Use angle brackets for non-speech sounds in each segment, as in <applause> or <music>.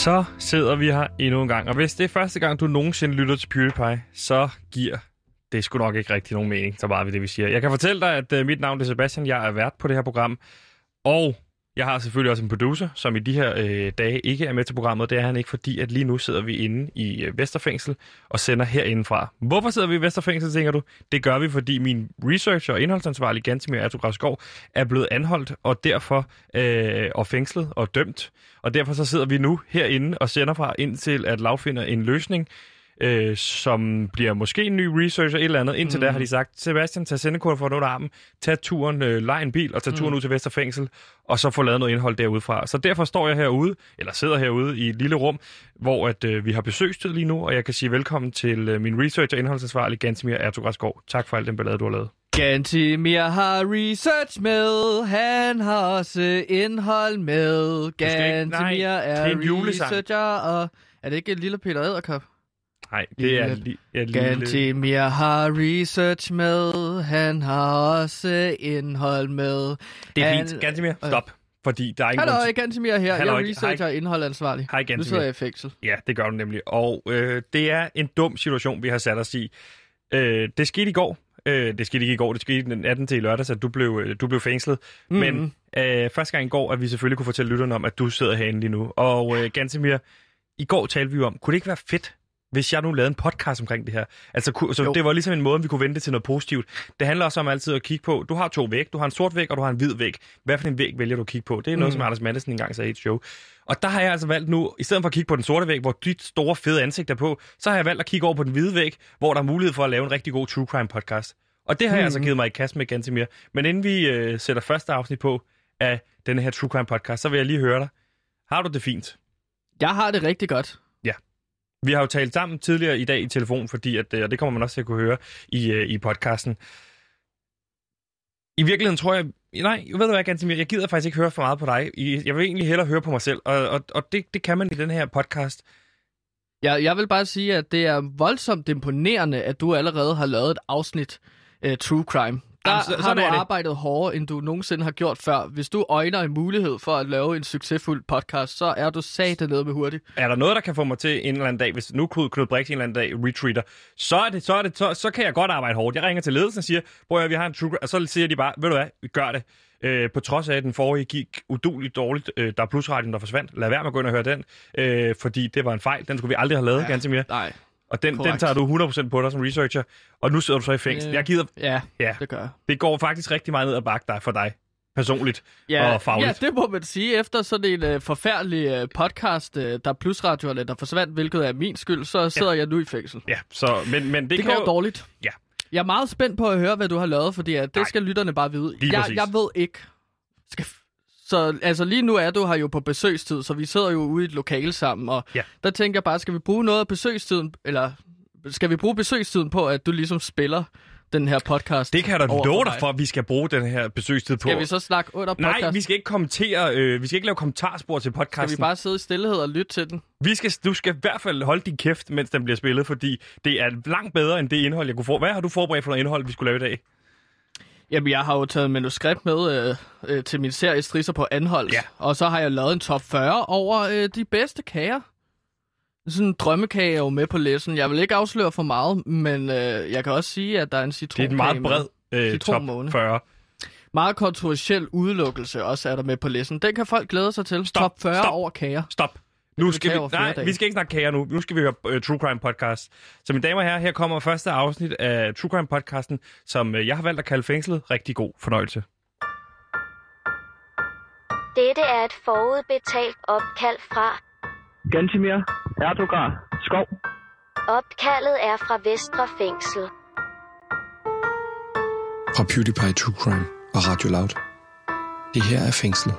Så sidder vi her endnu en gang, og hvis det er første gang, du nogensinde lytter til PewDiePie, så giver det sgu nok ikke rigtig nogen mening, så bare ved det, vi siger. Jeg kan fortælle dig, at øh, mit navn er Sebastian, jeg er vært på det her program, og jeg har selvfølgelig også en producer, som i de her øh, dage ikke er med til programmet. Det er han ikke, fordi at lige nu sidder vi inde i øh, Vesterfængsel og sender herindefra. Hvorfor sidder vi i Vesterfængsel, tænker du? Det gør vi, fordi min researcher og indholdsansvarlig Gantemir Atografskov er blevet anholdt og derfor øh, og fængslet og dømt. Og derfor så sidder vi nu herinde og sender fra indtil at lavfinder en løsning øh, som bliver måske en ny researcher et eller andet. Indtil mm. da har de sagt, Sebastian, tag sendekort for noget armen, tag turen, øh, lej en bil og tag turen mm. ud til Vesterfængsel, og så få lavet noget indhold derudfra. Så derfor står jeg herude, eller sidder herude i et lille rum, hvor at, øh, vi har besøgstid lige nu, og jeg kan sige velkommen til øh, min researcher og indholdsansvarlig, Gansimir Ertugradskov. Tak for alt den ballade, du har lavet. Gantimir har research med, han har også indhold med. Gantimir er, er researcher, og er det ikke lille Peter Æderkop? Nej, det er li- ja, lille... Gantimir har research med, han har også indhold med. Det er han... fint. Gantimir, stop. Fordi der er ingen Hallo. Gantimir her. Hallo, jeg er researcher og indholdansvarlig. Hej, Gantimir. Nu sidder jeg i fængsel. Ja, det gør du nemlig. Og øh, det er en dum situation, vi har sat os i. Øh, det skete i går. Øh, det skete ikke i går, det skete den 18. til lørdag, så du blev, øh, du blev fængslet. Mm. Men øh, første gang i går, at vi selvfølgelig kunne fortælle lytterne om, at du sidder herinde lige nu. Og øh, Gantimir, i går talte vi om, kunne det ikke være fedt, hvis jeg nu lavede en podcast omkring det her. Altså, så det var ligesom en måde, vi kunne vente til noget positivt. Det handler også om altid at kigge på, du har to væg, du har en sort væg, og du har en hvid væg. Hvad for en væg vælger du at kigge på? Det er noget, mm. som Anders Madsen engang sagde i et show. Og der har jeg altså valgt nu, i stedet for at kigge på den sorte væg, hvor dit store fede ansigt er på, så har jeg valgt at kigge over på den hvide væg, hvor der er mulighed for at lave en rigtig god true crime podcast. Og det har mm. jeg altså mm. givet mig i kast med ganske mere. Men inden vi øh, sætter første afsnit på af denne her true crime podcast, så vil jeg lige høre dig. Har du det fint? Jeg har det rigtig godt. Vi har jo talt sammen tidligere i dag i telefon, fordi at, øh, og det kommer man også til at kunne høre i, øh, i podcasten. I virkeligheden tror jeg... Nej, ved du hvad, Gantemir? Jeg gider faktisk ikke høre for meget på dig. Jeg vil egentlig hellere høre på mig selv, og, og, og det, det kan man i den her podcast. Ja, jeg vil bare sige, at det er voldsomt imponerende, at du allerede har lavet et afsnit uh, True Crime. Der Jamen, så, har du arbejdet hårdere, end du nogensinde har gjort før. Hvis du øjner en mulighed for at lave en succesfuld podcast, så er du sat nede med hurtigt. Er der noget, der kan få mig til en eller anden dag, hvis nu Knud Brix en eller anden dag retreater, så, er det, så, er det, så, så kan jeg godt arbejde hårdt. Jeg ringer til ledelsen og siger, prøv at vi har en true, og så siger de bare, ved du hvad, vi gør det. Øh, på trods af, at den forrige gik uduligt dårligt. Øh, der er plusradien, der forsvandt. Lad være med at gå ind og høre den, øh, fordi det var en fejl. Den skulle vi aldrig have lavet, ja, ganske mere. Nej. Og den, den tager du 100% på dig som researcher, og nu sidder du så i fængsel. Øh, jeg gider... Ja, ja, det gør Det går faktisk rigtig meget ned ad bakke dig for dig personligt ja, og fagligt. Ja, det må man sige. Efter sådan en uh, forfærdelig uh, podcast, uh, der plusradioerne, der forsvandt, hvilket er min skyld, så sidder ja. jeg nu i fængsel. Ja, så, men, men det, det kan går jo... dårligt. Ja. Jeg er meget spændt på at høre, hvad du har lavet, fordi uh, det Nej. skal lytterne bare vide. Jeg, jeg ved ikke... Skal så altså lige nu er du her jo på besøgstid, så vi sidder jo ude i et lokale sammen, og ja. der tænker jeg bare, skal vi bruge noget af besøgstiden, eller skal vi bruge besøgstiden på, at du ligesom spiller den her podcast? Det kan jeg da love dig for, at vi skal bruge den her besøgstid på. Skal vi så snakke under podcast? Nej, vi skal ikke kommentere, øh, vi skal ikke lave kommentarspor til podcasten. Skal vi bare sidde i stillhed og lytte til den? Vi skal, du skal i hvert fald holde din kæft, mens den bliver spillet, fordi det er langt bedre end det indhold, jeg kunne få. Hvad har du forberedt for noget indhold, vi skulle lave i dag? Jamen, jeg har jo taget manuskript med øh, øh, til min serie Strisser på Anhold. Ja. Og så har jeg lavet en top 40 over øh, de bedste kager sådan en drømmekage er jo med på læsen. Jeg vil ikke afsløre for meget, men øh, jeg kan også sige, at der er en citronkage Det er en meget bred øh, top 40. Meget kontroversiel udelukkelse også er der med på læsen. Den kan folk glæde sig til. Stop, top 40 stop, over kager. Stop. Nu skal vi, nej, vi skal ikke snakke kager nu. Nu skal vi høre uh, True Crime Podcast. Så mine damer og herrer, her kommer første afsnit af True Crime Podcasten, som uh, jeg har valgt at kalde fængslet. Rigtig god fornøjelse. Dette er et forudbetalt opkald fra Gantimir Erdogan Skov. Opkaldet er fra Vestre Fængsel. Fra PewDiePie True Crime og Radio Loud. Det her er Fængslet.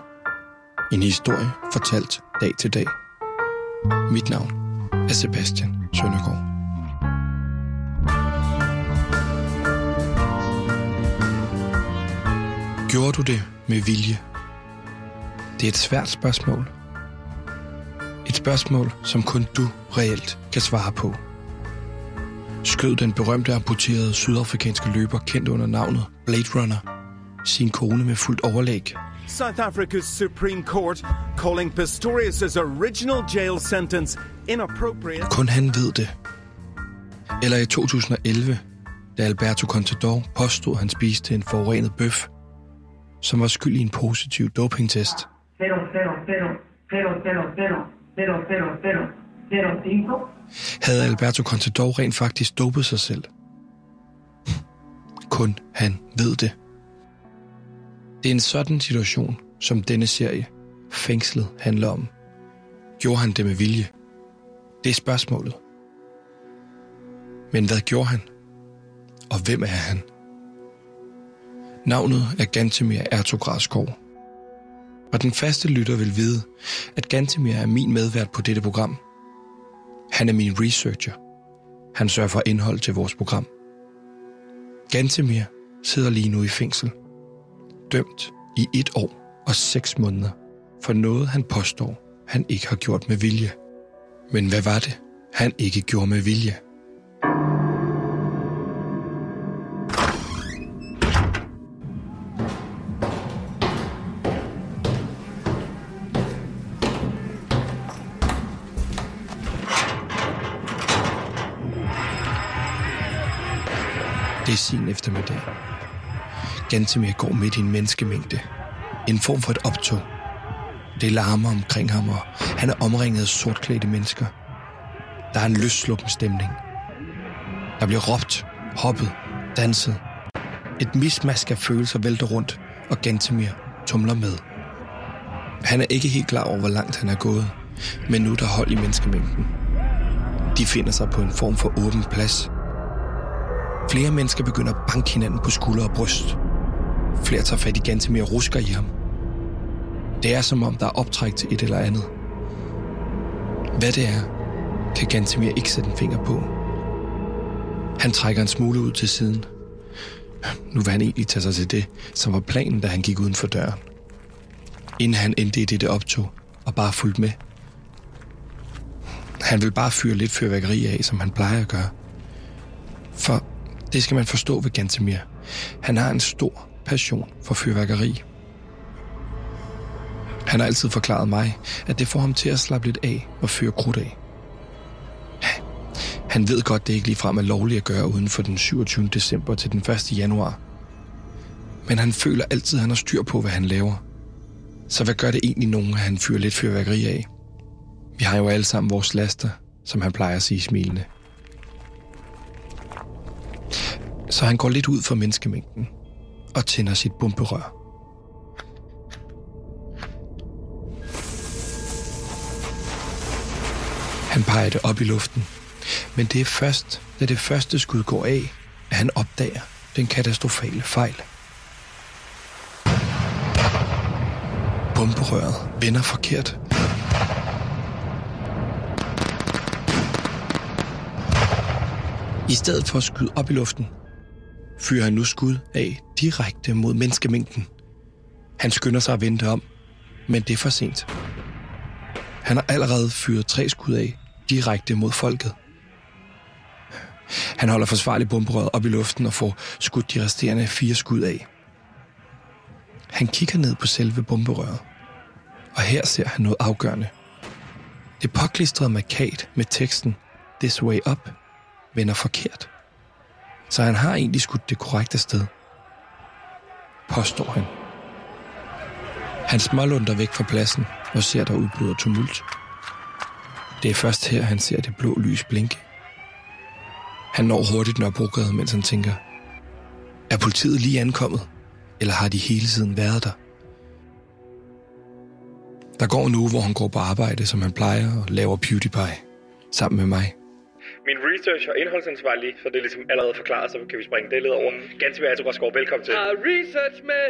En historie fortalt dag til dag. Mit navn er Sebastian Søndergaard. Gjorde du det med vilje? Det er et svært spørgsmål, et spørgsmål, som kun du reelt kan svare på. Skød den berømte amputerede sydafrikanske løber, kendt under navnet Blade Runner, sin kone med fuldt overlæg, South Africa's Supreme Court calling Pistorius' original jail sentence inappropriate. Kun han ved det. Eller i 2011, da Alberto Contador påstod, at han spiste en forurenet bøf, som var skyld i en positiv dopingtest. 0, 0, 0, 0, 0, 0, 0, havde Alberto Contador rent faktisk dopet sig selv. Kun han ved det. Det er en sådan situation, som denne serie, Fængslet, handler om. Gjorde han det med vilje? Det er spørgsmålet. Men hvad gjorde han? Og hvem er han? Navnet er Gantemir Ertograskov. Og den faste lytter vil vide, at Gantemir er min medvært på dette program. Han er min researcher. Han sørger for indhold til vores program. Gantemir sidder lige nu i fængsel. Dømt i et år og seks måneder for noget, han påstår, han ikke har gjort med vilje. Men hvad var det, han ikke gjorde med vilje? Det er sin eftermiddag. Gantemir går midt i en menneskemængde. En form for et optog. Det larmer omkring ham, og han er omringet af sortklædte mennesker. Der er en løssluppen stemning. Der bliver råbt, hoppet, danset. Et mismask af følelser vælter rundt, og Gantemir tumler med. Han er ikke helt klar over, hvor langt han er gået, men nu er der hold i menneskemængden. De finder sig på en form for åben plads, Flere mennesker begynder at banke hinanden på skulder og bryst. Flere tager fat i Gantemir og rusker i ham. Det er som om, der er optræk til et eller andet. Hvad det er, kan Gantemir ikke sætte en finger på. Han trækker en smule ud til siden. Nu vil han egentlig tage sig til det, som var planen, da han gik uden for døren. Inden han endte i dette optog og bare fulgte med. Han vil bare fyre lidt fyrværkeri af, som han plejer at gøre. For det skal man forstå ved Gantemir. Han har en stor passion for fyrværkeri. Han har altid forklaret mig, at det får ham til at slappe lidt af og fyre krudt af. Han ved godt, det ikke ligefrem er lovligt at gøre uden for den 27. december til den 1. januar. Men han føler altid, at han har styr på, hvad han laver. Så hvad gør det egentlig nogen, at han fyrer lidt fyrværkeri af? Vi har jo alle sammen vores laster, som han plejer at sige smilende. så han går lidt ud for menneskemængden og tænder sit bomberør. Han peger det op i luften, men det er først, da det første skud går af, at han opdager den katastrofale fejl. Bomberøret vender forkert. I stedet for at skyde op i luften, fyrer han nu skud af direkte mod menneskemængden. Han skynder sig at vente om, men det er for sent. Han har allerede fyret tre skud af direkte mod folket. Han holder forsvarligt bomberøret op i luften og får skudt de resterende fire skud af. Han kigger ned på selve bomberøret, og her ser han noget afgørende. Det påklistrede markat med teksten This way up vender forkert så han har egentlig skudt det korrekte sted. Påstår han. Han smålunder væk fra pladsen og ser, der udbryder tumult. Det er først her, han ser det blå lys blinke. Han når hurtigt Nørrebrogade, mens han tænker, er politiet lige ankommet, eller har de hele tiden været der? Der går en uge, hvor han går på arbejde, som han plejer, og laver PewDiePie sammen med mig min research og indholdsansvarlig, så det er ligesom allerede forklaret, så kan vi springe det lidt over. Ganske værd, Rosgaard, velkommen til. Har research med,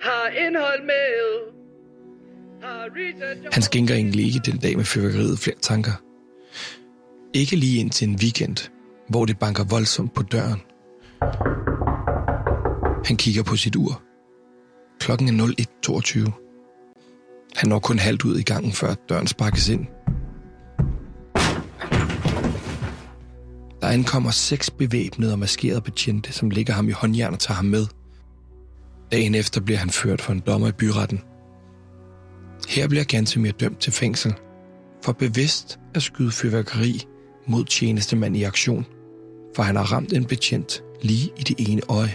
har indhold med, har research... Han skænker egentlig ikke den dag med fyrværkeriet flere tanker. Ikke lige ind til en weekend, hvor det banker voldsomt på døren. Han kigger på sit ur. Klokken er 01.22. Han når kun halvt ud i gangen, før døren sparkes ind. Der ankommer seks bevæbnede og maskerede betjente, som ligger ham i håndjern og tager ham med. Dagen efter bliver han ført for en dommer i byretten. Her bliver Gantemir dømt til fængsel for bevidst at skyde fyrværkeri mod tjenestemand i aktion, for han har ramt en betjent lige i det ene øje.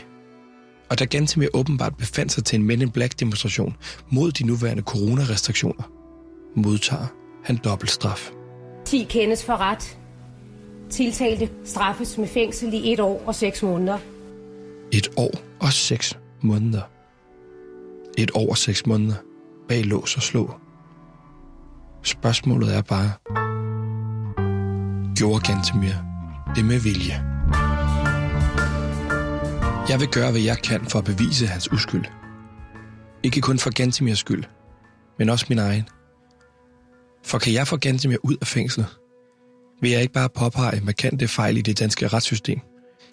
Og da Gantemir åbenbart befandt sig til en Men in Black demonstration mod de nuværende coronarestriktioner, modtager han dobbelt straf. 10 kendes for ret. Tiltalte straffes med fængsel i et år og seks måneder. Et år og seks måneder. Et år og seks måneder bag lås og slå. Spørgsmålet er bare, gjorde Gantemir det med vilje? Jeg vil gøre, hvad jeg kan for at bevise hans uskyld. Ikke kun for Gantemirs skyld, men også min egen. For kan jeg få Gantemir ud af fængslet, vil jeg ikke bare påpege markante fejl i det danske retssystem.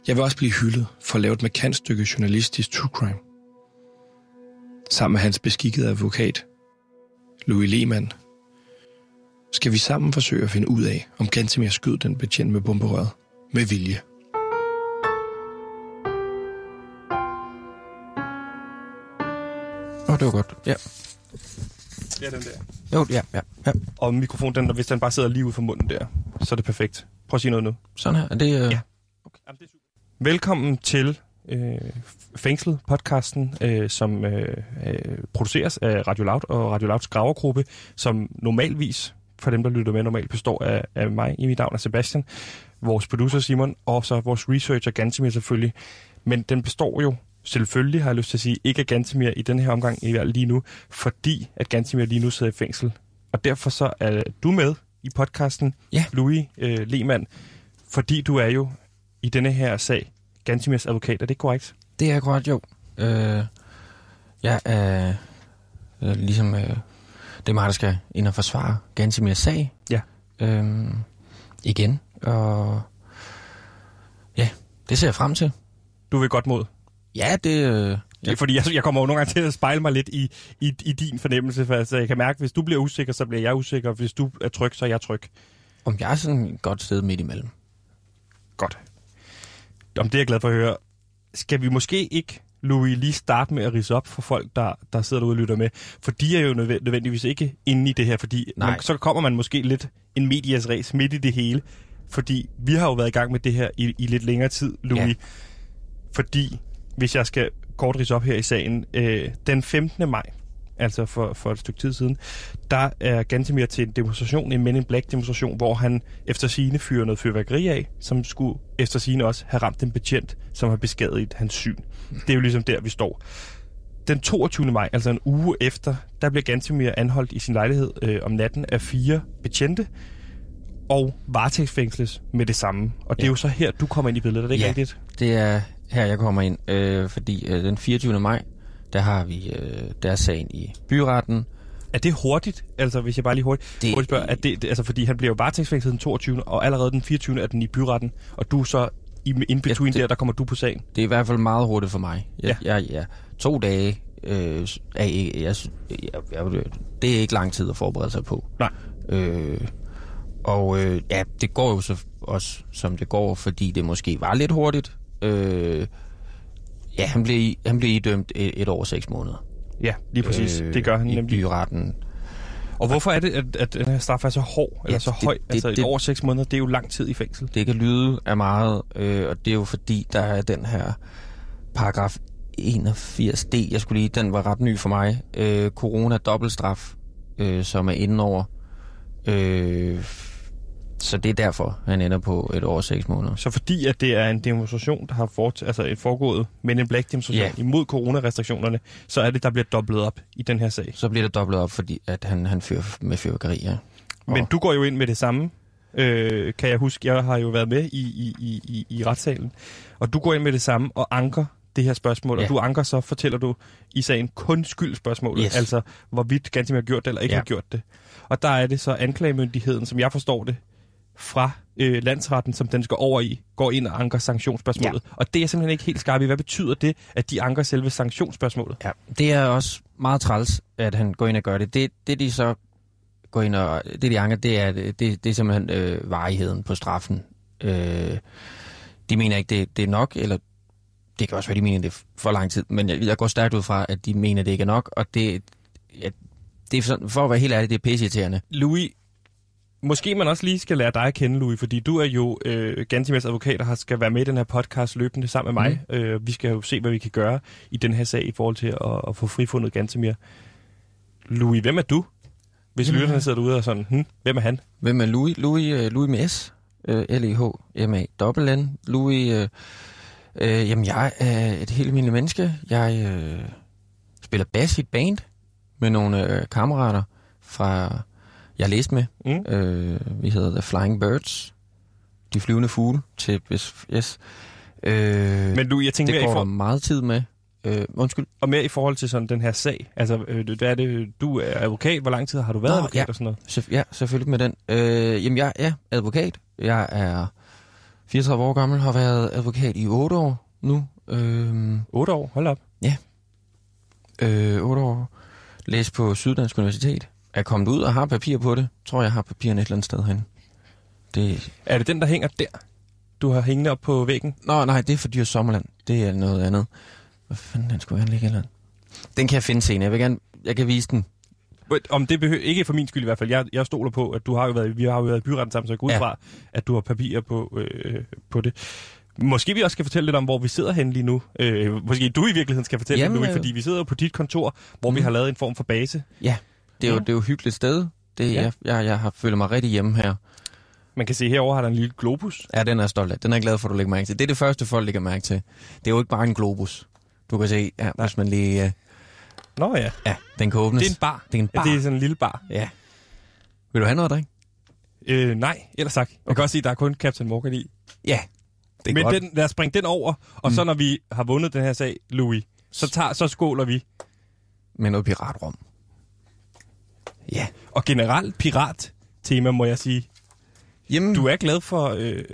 Jeg vil også blive hyldet for at lave et markant stykke journalistisk true crime. Sammen med hans beskikkede advokat, Louis Lehmann, skal vi sammen forsøge at finde ud af, om Gantemir skød den betjent med bomberøret med vilje. Åh, oh, det var godt. Ja. Ja, den der. Jo, ja, ja, ja. Og mikrofonen, den, hvis den bare sidder lige ud for munden der, så er det perfekt. Prøv at sige noget nu. Sådan her. Er det, uh... Ja. Okay. Jamen, det er super. Velkommen til øh, Fængslet, podcasten, øh, som øh, øh, produceres af Radio Loud og Radio Louds gravergruppe, som normalvis, for dem, der lytter med, normalt består af, af mig, i mit navn er Sebastian, vores producer Simon, og så vores researcher Gansimir selvfølgelig. Men den består jo selvfølgelig, har jeg lyst til at sige, ikke af Gantimir i den her omgang, i hvert lige nu, fordi at Gantimir lige nu sidder i fængsel. Og derfor så er du med i podcasten, ja. Louis øh, Lehmann, fordi du er jo i denne her sag Gantimirs advokat. Er det korrekt? Det er korrekt, jo. Øh, jeg er øh, ligesom... Øh, det er mig, der skal ind og forsvare Gantimirs sag. Ja. Øh, igen. Og ja, det ser jeg frem til. Du vil godt mod? Ja, det... Øh, det er fordi, jeg, jeg kommer jo nogle gange til at spejle mig lidt i, i, i din fornemmelse, for altså, jeg kan mærke, at hvis du bliver usikker, så bliver jeg usikker, og hvis du er tryg, så er jeg tryg. Om jeg er sådan et godt sted midt imellem. Godt. Om det er jeg glad for at høre. Skal vi måske ikke, Louis, lige starte med at rise op for folk, der, der sidder derude og lytter med? For de er jo nødvendigvis ikke inde i det her, fordi man, så kommer man måske lidt en medias race midt i det hele. Fordi vi har jo været i gang med det her i, i lidt længere tid, Louis. Ja. Fordi hvis jeg skal kort op her i sagen, øh, den 15. maj, altså for, for et stykke tid siden, der er Gantemir til en demonstration, en Men in Black demonstration, hvor han efter sine fyrer noget fyrværkeri af, som skulle efter sine også have ramt en betjent, som har beskadiget hans syn. Det er jo ligesom der, vi står. Den 22. maj, altså en uge efter, der bliver Gantemir anholdt i sin lejlighed øh, om natten af fire betjente, og varetægtsfængsles med det samme. Og det ja. er jo så her, du kommer ind i billedet, er det ikke ja, rigtigt? det er her, jeg kommer ind, øh, fordi øh, den 24. maj, der har vi øh, der sagen i byretten. Er det hurtigt? Altså, hvis jeg bare lige hurtigt, det, hurtigt spørger, er det, det, altså, fordi han bliver jo varetægtsfængslet den 22. og allerede den 24. er den i byretten, og du så i in between ja, det, der, der kommer du på sagen. Det er i hvert fald meget hurtigt for mig. Jeg, ja. Jeg, ja, to dage øh, er, jeg, jeg, jeg, jeg, det er ikke lang tid at forberede sig på. Nej. Øh, og øh, ja, det går jo så også, som det går, fordi det måske var lidt hurtigt. Øh, ja, han blev, han blev idømt et, et år og seks måneder. Ja, lige præcis. Øh, det gør han i nemlig. byretten. Og hvorfor er det, at, at den her straf er så hård, ja, eller så det, høj? Det, altså det, et år og seks måneder, det er jo lang tid i fængsel. Det kan lyde af meget, øh, og det er jo fordi, der er den her paragraf 81D, jeg skulle lige, den var ret ny for mig. Øh, corona dobbeltstraf, øh, som er indenover. Øh, så det er derfor, han ender på et år og seks måneder. Så fordi at det er en demonstration, der har fort, altså et foregået men en black demonstration ja. imod coronarestriktionerne, så er det, der bliver dobblet op i den her sag. Så bliver det dobblet op, fordi at han, han fører med fyrværkeri, ja. Men og... du går jo ind med det samme, øh, kan jeg huske. Jeg har jo været med i, i, i, i, i retssalen. Og du går ind med det samme og anker det her spørgsmål, ja. og du anker så, fortæller du i sagen kun skyldspørgsmålet, yes. altså hvorvidt Gantemir har gjort det eller ikke ja. har gjort det. Og der er det så anklagemyndigheden, som jeg forstår det, fra øh, landsretten, som den skal over i, går ind og anker sanktionsspørgsmålet. Ja. Og det er simpelthen ikke helt skarpt i. Hvad betyder det, at de anker selve sanktionsspørgsmålet? Ja, det er også meget træls, at han går ind og gør det. Det, det de så går ind og... Det, de anker, det er, det, det er simpelthen øh, varigheden på straffen. Øh, de mener ikke, det, det er nok, eller det kan også være, de mener, det er for lang tid, men jeg, jeg går stærkt ud fra, at de mener, det ikke er nok, og det, ja, det er sådan, for at være helt ærlig, det er pisseirriterende. Louis, måske man også lige skal lære dig at kende, Louis, fordi du er jo øh, Gantimers advokat, og skal være med i den her podcast løbende sammen med mig. Mm. Øh, vi skal jo se, hvad vi kan gøre i den her sag i forhold til at, at få frifundet Gantimir. Louis, hvem er du? Hvis mm. lytterne sidder derude og sådan, hm, hvem er han? Hvem er Louis? Louis, uh, Louis med S. Uh, L-E-H-M-A-N-N. Louis, uh, uh, jamen jeg er et helt almindeligt menneske. Jeg uh, spiller bass i et band med nogle uh, kammerater fra, jeg læste med. Mm. Uh, vi hedder The Flying Birds. De flyvende fugle til yes. Uh, Men du, jeg tænker det går for... meget tid med. Øh, undskyld. Og mere i forhold til sådan den her sag. Altså, øh, hvad er det, du er advokat. Hvor lang tid har du været Nå, advokat ja. og sådan noget? Så, ja, selvfølgelig med den. Øh, jamen, jeg er advokat. Jeg er 34 år gammel, har været advokat i 8 år nu. Øh, 8 år? Hold op. Ja. Øh, 8 år. Læst på Syddansk Universitet. Er kommet ud og har papir på det. Tror, jeg har papirerne et eller andet sted hen. Det... Er det den, der hænger der? Du har hængende op på væggen? Nå, nej, det er for Dyrs Sommerland. Det er noget andet. Hvad fanden, den skulle gerne ligge eller Den kan jeg finde senere. Jeg vil gerne, jeg kan vise den. Om det behøver, ikke for min skyld i hvert fald. Jeg, jeg stoler på, at du har jo været, vi har jo været i byretten sammen, så jeg går ud ja. fra, at du har papirer på, øh, på det. Måske vi også skal fortælle lidt om, hvor vi sidder hen lige nu. Øh, måske du i virkeligheden skal fortælle Jamen, lidt, nu, fordi vi sidder jo på dit kontor, hvor mm. vi har lavet en form for base. Ja, det er jo, det er jo et hyggeligt sted. Det, ja. jeg, jeg, jeg har følt mig rigtig hjemme her. Man kan se herover har der en lille globus. Ja, den er stolt af. Den er jeg glad for, at du lægger mærke til. Det er det første, folk lægger mærke til. Det er jo ikke bare en globus. Du kan se, ja, hvis man lige... Uh... Nå ja. Ja, den kan åbnes. Det er en bar. Det er en bar. Ja, det er sådan en lille bar. Ja. Vil du have noget, drik? Øh, nej, ellers sagt. Jeg okay. kan også sige, at der er kun Captain Morgan i. Ja, det er Men godt. Den, lad os springe den over, og mm. så når vi har vundet den her sag, Louis, så, tager, så skåler vi. Med noget piratrum. Ja. Og generelt pirat-tema, må jeg sige. Jamen. Du er glad for øh,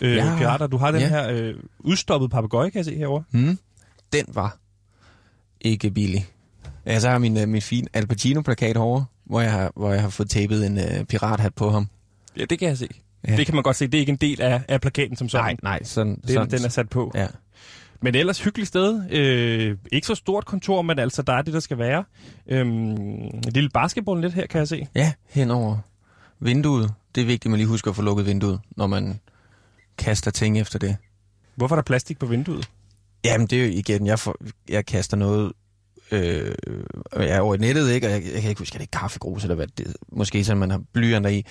øh, ja. pirater. Du har den ja. her øh, udstoppet papegøje, kan jeg se herovre. Mm den var ikke billig. Ja, så har min, uh, min fin Al Pacino-plakat herovre, hvor jeg har, hvor jeg har fået tapet en uh, pirathat på ham. Ja, det kan jeg se. Ja. Det kan man godt se. Det er ikke en del af, af plakaten som sådan. Nej, nej. Sådan, det, sådan, den er sat på. Ja. Men det er ellers hyggeligt sted. Øh, ikke så stort kontor, men altså, der er det, der skal være. Øhm, en lille basketball lidt her, kan jeg se. Ja, henover vinduet. Det er vigtigt, at man lige husker at få lukket vinduet, når man kaster ting efter det. Hvorfor er der plastik på vinduet? Jamen, det er jo igen, jeg, får, jeg kaster noget øh, jeg er over i nettet, ikke? og jeg, jeg kan ikke huske, at det er kaffegrus, eller hvad det Måske sådan, man har blyanter i.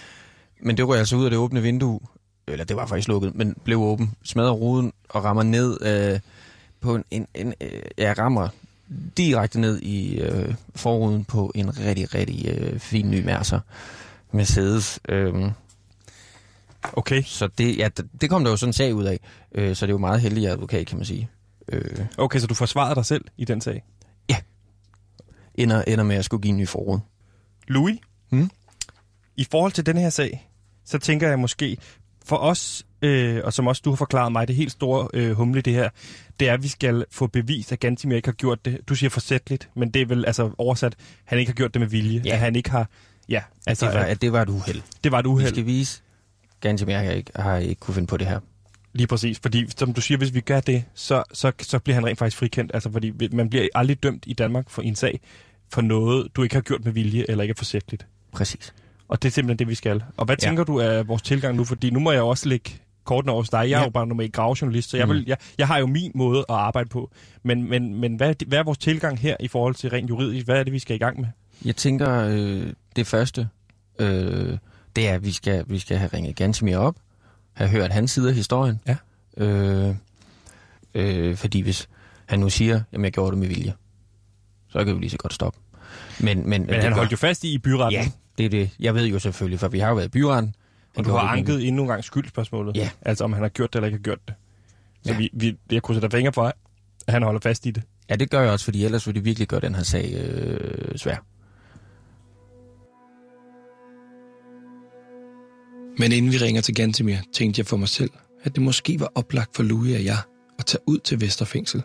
Men det går altså ud af det åbne vindue, eller det var faktisk lukket, men blev åben, smadrer ruden og rammer ned øh, på en, en, en øh, jeg rammer direkte ned i øh, forruden på en rigtig, rigtig øh, fin ny Mercer Mercedes. Øh, okay. Så det, ja, det kom der jo sådan en sag ud af, øh, så det er jo meget heldig advokat, kan man sige. Øh, okay, så du forsvarede dig selv i den sag? Ja. Ender, ender med at skulle give en ny forråd. Louis, hmm? i forhold til den her sag, så tænker jeg måske, for os, øh, og som også du har forklaret mig, det helt store øh, humle det her, det er, at vi skal få bevist, at Gantimir ikke har gjort det. Du siger forsætligt, men det er vel altså oversat, at han ikke har gjort det med vilje. Ja. At han ikke har... Ja, altså, at det var, at det var et uheld. Det var et uheld. Vi skal vise, Gantimir har ikke, har ikke kunne finde på det her. Lige præcis, fordi som du siger, hvis vi gør det, så, så, så bliver han rent faktisk frikendt. Altså, fordi man bliver aldrig dømt i Danmark for en sag for noget, du ikke har gjort med vilje eller ikke er forsætteligt. Præcis. Og det er simpelthen det, vi skal. Og hvad ja. tænker du af vores tilgang nu? Fordi nu må jeg også lægge kortene over dig. Jeg ja. er jo bare normal gravjournalist, så jeg, vil, mm. jeg, jeg har jo min måde at arbejde på. Men, men, men hvad, hvad er vores tilgang her i forhold til rent juridisk? Hvad er det, vi skal i gang med? Jeg tænker, øh, det første, øh, det er, at vi skal, vi skal have ringet Gansimir op, have hørt hans side af historien. Ja. Øh, øh, fordi hvis han nu siger, at jeg gjorde det med vilje, så kan vi lige så godt stoppe. Men, men, men han holdt jo fast i i byretten. Ja, det er det. Jeg ved jo selvfølgelig, for vi har jo været i byretten. Og du har anket endnu en gang skyldspørgsmålet. Ja. Altså om han har gjort det eller ikke har gjort det. Så ja. vi, vi, jeg kunne sætte fingre for, at han holder fast i det. Ja, det gør jeg også, fordi ellers ville det virkelig gøre den her sag øh, svær. Men inden vi ringer til Gantemir, tænkte jeg for mig selv, at det måske var oplagt for Louis og jeg at tage ud til Vesterfængsel.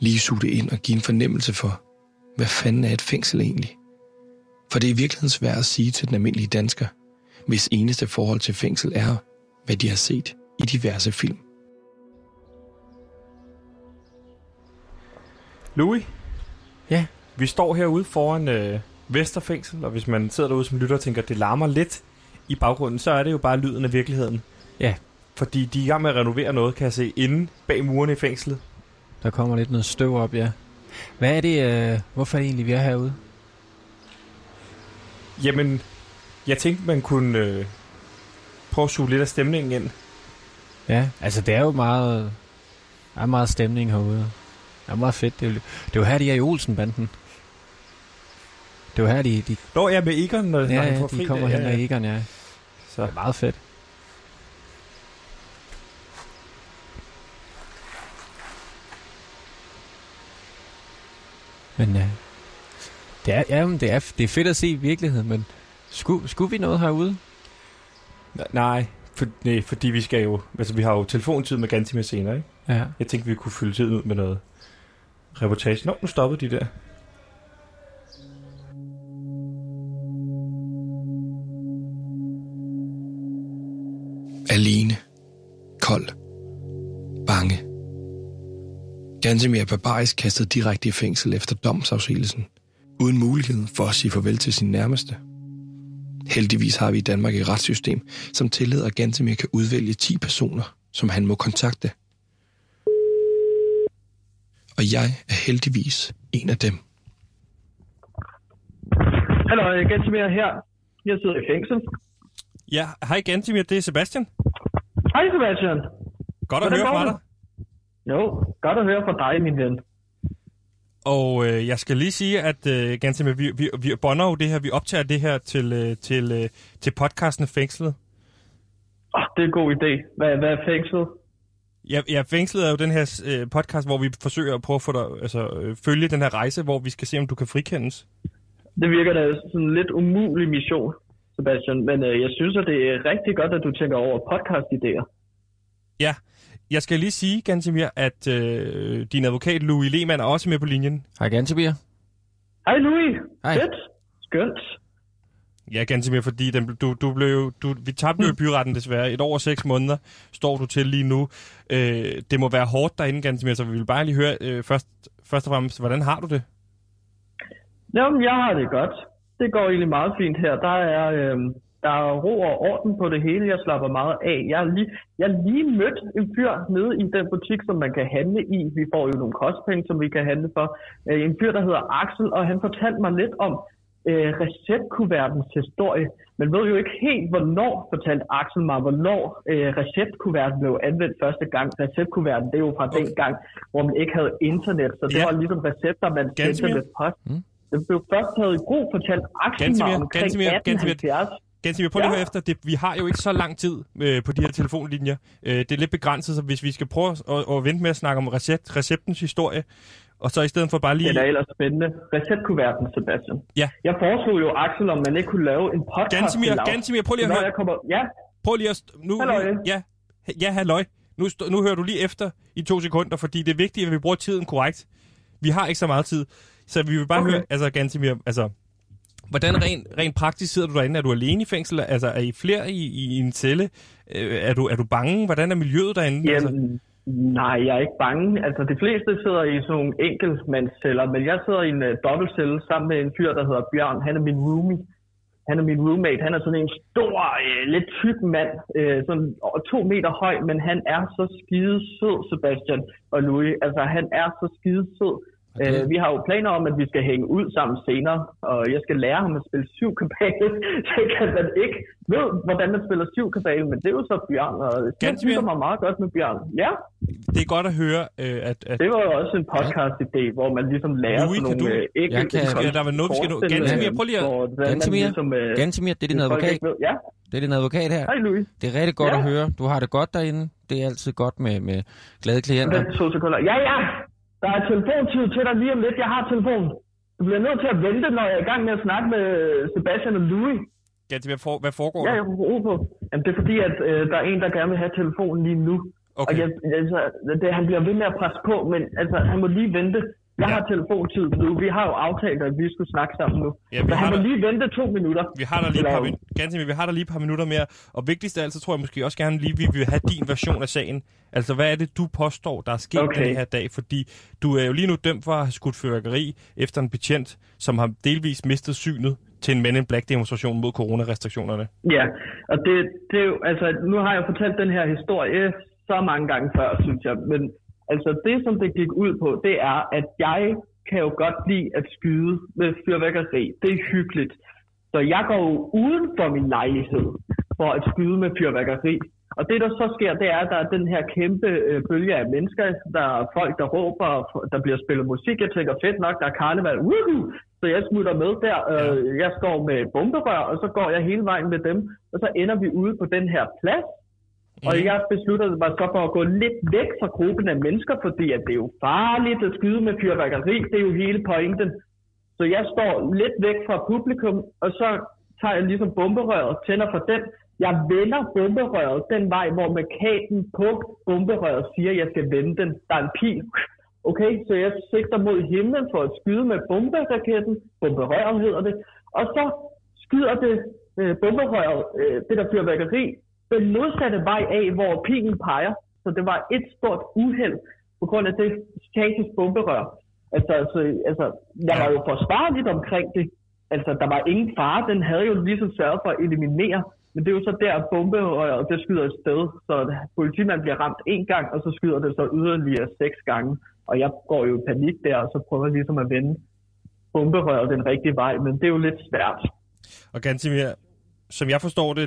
Lige suge det ind og give en fornemmelse for, hvad fanden er et fængsel egentlig? For det er i virkeligheden svært at sige til den almindelige dansker, hvis eneste forhold til fængsel er, hvad de har set i diverse film. Louis? Ja? Vi står herude foran øh, Vesterfængsel, og hvis man sidder derude som lytter og tænker, at det larmer lidt i baggrunden, så er det jo bare lyden af virkeligheden. Ja. Fordi de er i gang med at renovere noget, kan jeg se, inde bag murene i fængslet. Der kommer lidt noget støv op, ja. Hvad er det, øh, hvorfor er det egentlig, vi er herude? Jamen, jeg tænkte, man kunne øh, prøve at suge lidt af stemningen ind. Ja, altså det er jo meget, der er meget stemning herude. Det er meget fedt. Det er jo, det er jo her, de er i Olsen-banden. Det er jo her, de... de Nå, ja, med Egon, når, ja, når ja, han får de fri. kommer hen med Egon, ja. Så. Det er meget fedt. Men ja, det er, ja, det er, det er fedt at se i virkeligheden, men skulle, skulle vi noget herude? Nej, for, nej, fordi vi skal jo... Altså, vi har jo telefontid med Gantimer senere, ikke? Ja. Jeg tænkte, vi kunne fylde tiden ud med noget reportage. Nå, nu stoppede de der. Alene. Kold. Bange. Gantemir er barbarisk kastet direkte i fængsel efter domsafsigelsen, uden mulighed for at sige farvel til sin nærmeste. Heldigvis har vi i Danmark et retssystem, som tillader, at Gantemir kan udvælge 10 personer, som han må kontakte. Og jeg er heldigvis en af dem. Hallo, Gantemir her. Jeg sidder i fængsel. Ja, hej Gantimir, det er Sebastian. Hej Sebastian. Godt at Hvordan høre fra det? dig. Jo, godt at høre fra dig, min ven. Og øh, jeg skal lige sige, at øh, Gantimir, vi, vi, vi bonder jo det her, vi optager det her til, øh, til, øh, til podcasten Fængslet. Oh, det er en god idé. Hvad, hvad er fængslet? Ja, ja, Fængslet er jo den her øh, podcast, hvor vi forsøger at prøve at få dig, altså, øh, følge den her rejse, hvor vi skal se, om du kan frikendes. Det virker da sådan en lidt umulig mission, Sebastian. Men øh, jeg synes, at det er rigtig godt, at du tænker over podcast-idéer. Ja, jeg skal lige sige, Gantimir, at øh, din advokat Louis Lehmann er også med på linjen. Hej Gansebir. Hej Louis. Hej. Fedt. Skønt. Ja, Gantimir, fordi den, du, du blev, jo- du, vi tabte jo i byretten desværre. Et år og seks måneder står du til lige nu. Øh, det må være hårdt derinde, Gantimir, så vi vil bare lige høre øh, først, først og fremmest, hvordan har du det? Jamen, jeg har det godt. Det går egentlig meget fint her. Der er, øh, der er ro og orden på det hele. Jeg slapper meget af. Jeg har lige, jeg lige mødt en fyr nede i den butik, som man kan handle i. Vi får jo nogle kostpenge, som vi kan handle for. Øh, en fyr, der hedder Axel, og han fortalte mig lidt om øh, receptkuvertens historie. Man ved jo ikke helt, hvornår, fortalte Axel mig, hvornår øh, receptkuverten blev anvendt første gang. Receptkuverten, det er jo fra okay. den gang, hvor man ikke havde internet, så det Ja. var ligesom recepter, man sendte med post. Mm. Det blev først taget i brug, fortalt Axel Gansimir, mig omkring Gansimir, Gansimir. 1870. Gansimir, prøv lige at Ja. høre efter. Det, vi har jo ikke så lang tid øh, på de her telefonlinjer. Øh, det er lidt begrænset, så hvis vi skal prøve at, at vente med at snakke om recept, receptens historie, og så i stedet for bare lige... Det er ellers spændende. Receptkuverten, Sebastian. Ja. Jeg foreslog jo Axel, om man ikke kunne lave en podcast Gansimir. Gansimir, prøv lige at høre. jeg kommer... Ja, Prøv lige at... Nu, Halløj. ja, ja, halløj. Nu, nu hører du lige efter i to sekunder, fordi det er vigtigt, at vi bruger tiden korrekt. Vi har ikke så meget tid, så vi vil bare Okay. høre, altså Gansimir, altså, hvordan rent, rent praktisk sidder du derinde? Er du alene i fængsel? Altså, er I flere i, i en celle? Øh, er, du, er du bange? Hvordan er miljøet derinde? Altså, Jamen, nej, jeg er ikke bange. Altså, de fleste sidder i sådan nogle enkeltmandsceller, men jeg sidder i en uh, dobbeltcelle sammen med en fyr, der hedder Bjørn. Han er min roomie. Han er min roommate. Han er sådan en stor, øh, lidt tyk mand, øh, sådan over to meter høj, men han er så skide sød, Sebastian og Louis. Altså, han er så skide sød. Øh, vi har jo planer om, at vi skal hænge ud sammen senere, og jeg skal lære ham at spille syv kabale, <laughs> så kan man ikke ved, hvordan man spiller syv kabale, men det er jo så Bjørn, og synes mere. mig meget godt med Bjørn. Ja, det er godt at høre, øh, at... at det var jo også en podcast-idé, hvor man ligesom lærer Louis, sådan kan nogle du- øh, ikke Jeg kan- Ja, der var noget, vi skal nå. Gansimir, prøv lige at- Gansimir, øh, Gansimir, det er din advokat. Ja, Det er din advokat her. hej Louis. Det er rigtig godt Ja. at høre. Du har det godt derinde. Det er altid godt med, med glade klienter. Ja, ja, der er telefontid til dig lige om lidt. Jeg har telefonen. Du bliver nødt til at vente, når jeg er i gang med at snakke med Sebastian og Louis. Gansimir, for, hvad foregår Ja, der? jeg får ro på. Jamen, det er fordi, at øh, der er en, der gerne vil have telefonen lige nu. Okay. Og jeg, altså, det, han bliver ved med at presse på, men altså, han må lige vente. Jeg ja. har telefontid nu. Vi har jo aftalt, at vi skulle snakke sammen nu. Ja, vi så han må der... lige vente to minutter. Vi har der lige et par, min... Ganske, vi har der lige et par minutter mere. Og vigtigst af alt, så tror jeg måske også gerne lige, vi vil have din version af sagen. Altså, hvad er det, du påstår, der er sket okay. den her dag? Fordi du er jo lige nu dømt for at have skudt fyrværkeri efter en betjent, som har delvis mistet synet til en Men in Black demonstration mod coronarestriktionerne. Ja, og det, det er jo, altså, nu har jeg fortalt den her historie så mange gange før, synes jeg, men altså det, som det gik ud på, det er, at jeg kan jo godt lide at skyde med fyrværkeri. Det er hyggeligt. Så jeg går jo uden for min lejlighed for at skyde med fyrværkeri. Og det, der så sker, det er, at der er den her kæmpe øh, bølge af mennesker. Der er folk, der råber, der bliver spillet musik. Jeg tænker, fedt nok, der er karneval. Woohoo! Så jeg smutter med der. Øh, jeg står med bomberør, og så går jeg hele vejen med dem. Og så ender vi ude på den her plads. Og mhm. jeg besluttede mig så for at gå lidt væk fra gruppen af mennesker, fordi at det er jo farligt at skyde med fyrværkeri. Det er jo hele pointen. Så jeg står lidt væk fra publikum, og så tager jeg ligesom bomberøret, tænder for den, jeg vender bomberøret den vej, hvor mekaten på bomberøret siger, at jeg skal vende den. Der er en pil. Okay, så jeg sigter mod himlen for at skyde med bomberaketten. Bomberøret hedder det. Og så skyder det øh, bomberøret, øh, det der fyrværkeri, den modsatte vej af, hvor pilen peger. Så det var et stort uheld på grund af det statisk bomberør. Altså, altså, altså, jeg var jo forsvarligt omkring det. Altså, der var ingen fare. Den havde jo ligesom sørget for at eliminere men det er jo så der, bomberøret det skyder et sted, så politimanden bliver ramt en gang, og så skyder det så yderligere seks gange. Og jeg går jo i panik der, og så prøver jeg ligesom at vende bomberøret den rigtige vej, men det er jo lidt svært. Og Gantimir, som jeg forstår det,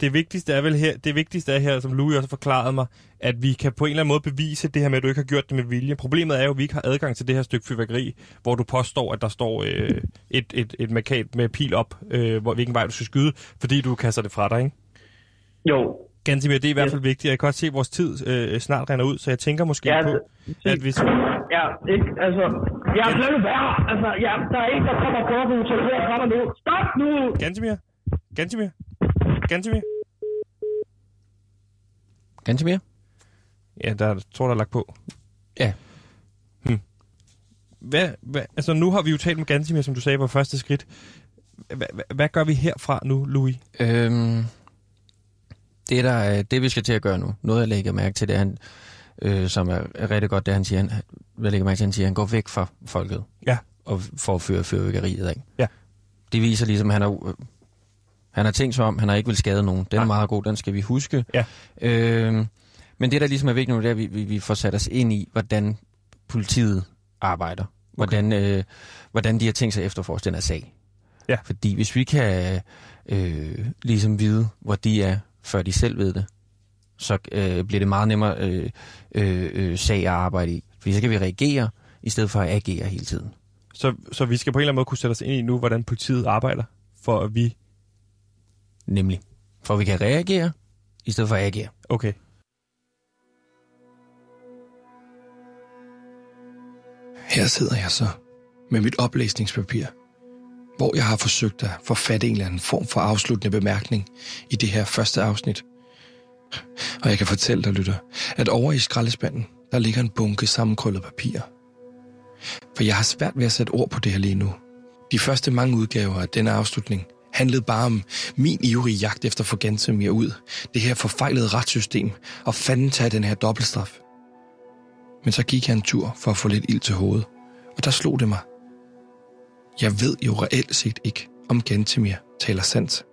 det vigtigste er vel her, det vigtigste er her, som Louis også forklarede mig, at vi kan på en eller anden måde bevise det her med, at du ikke har gjort det med vilje. Problemet er jo, at vi ikke har adgang til det her stykke fyrværkeri, hvor du påstår, at der står øh, et, et, et markat med pil op, øh, hvor, hvilken vej du skal skyde, fordi du kaster det fra dig, ikke? Jo. Gansimir, det er i hvert fald vigtigt. Jeg kan også se, at vores tid øh, snart render ud, så jeg tænker måske ja, på, at hvis... Ja, ikke, altså, jeg er blevet værre. Altså, ja, der er en, der kommer på nu, så det kommer nu. Stop nu! Gansimir? Gansimir? Gantemir? Gantemir? Ja, der tror der er lagt på. Ja. Hm. Hvad, hvad, altså nu har vi jo talt med Gantemir, som du sagde, var første skridt. Hvad, hvad, hvad gør vi herfra nu, Louis? Øhm, det, der, det vi skal til at gøre nu, noget jeg lægger mærke til, det er, han, øh, som er, er rigtig godt, det han siger, han, jeg lægger mærke til, han siger, han går væk fra folket. Ja. Og får at føre fyrværkeriet, ikke? Ja. Det viser ligesom, at han er han har tænkt sig om, han har ikke vil skade nogen. Den er meget god, den skal vi huske. Ja. Øh, men det, der ligesom er vigtigt nu, det er, at vi, vi, vi får sat os ind i, hvordan politiet arbejder. Hvordan, okay. øh, hvordan de har tænkt sig efterforske den her sag. Ja. Fordi hvis vi kan øh, ligesom vide, hvor de er, før de selv ved det, så øh, bliver det meget nemmere øh, øh, øh, sag at arbejde i. Fordi så kan vi reagere, i stedet for at agere hele tiden. Så, så vi skal på en eller anden måde kunne sætte os ind i nu, hvordan politiet arbejder, for at vi Nemlig. For vi kan reagere, i stedet for at agere. Okay. Her sidder jeg så med mit oplæsningspapir, hvor jeg har forsøgt at forfatte en eller anden form for afsluttende bemærkning i det her første afsnit. Og jeg kan fortælle dig, lytter, at over i skraldespanden, der ligger en bunke sammenkrøllet papir. For jeg har svært ved at sætte ord på det her lige nu. De første mange udgaver af denne afslutning handlede bare om min ivrige jagt efter at få Gantemir ud. Det her forfejlede retssystem og fanden tage den her dobbeltstraf. Men så gik jeg en tur for at få lidt ild til hovedet, og der slog det mig. Jeg ved jo reelt set ikke, om Gantemir taler sandt.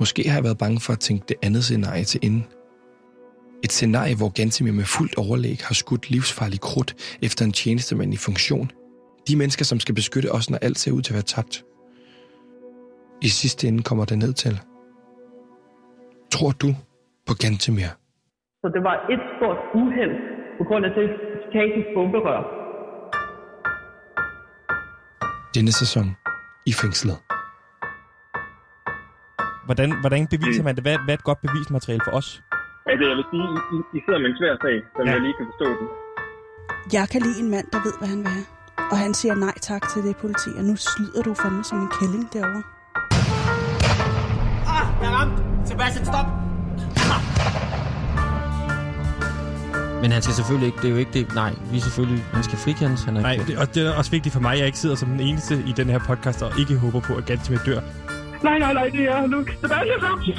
Måske har jeg været bange for at tænke det andet scenarie til inden. Et scenarie, hvor Gantemir med fuldt overlæg har skudt livsfarlig krudt efter en tjenestemand i funktion. De mennesker, som skal beskytte os, når alt ser ud til at være tabt. I sidste ende kommer det ned til. Tror du på Gantemir? Så det var et stort uheld på grund af det statisk bomberør. Denne sæson i fængslet. Hvordan, hvordan beviser man det? Hvad, hvad er et godt bevismateriale for os? Ja, det jeg vil sige, I, I sidder med en svær sag, så ja. jeg lige kan forstå den. Jeg kan lide en mand, der ved, hvad han vil have. Og han siger nej tak til det politi, og nu slyder du fandme som en kælling derovre. Sebastian, stop. Men han skal selvfølgelig ikke, det er jo ikke det, nej, vi selvfølgelig, han skal frikendes, han er Nej, ikke det, og det er også vigtigt for mig, at jeg ikke sidder som den eneste i den her podcast, og ikke håber på, at Gantimir dør. Nej, nej, nej, det er nu. Sebastian Ramsen.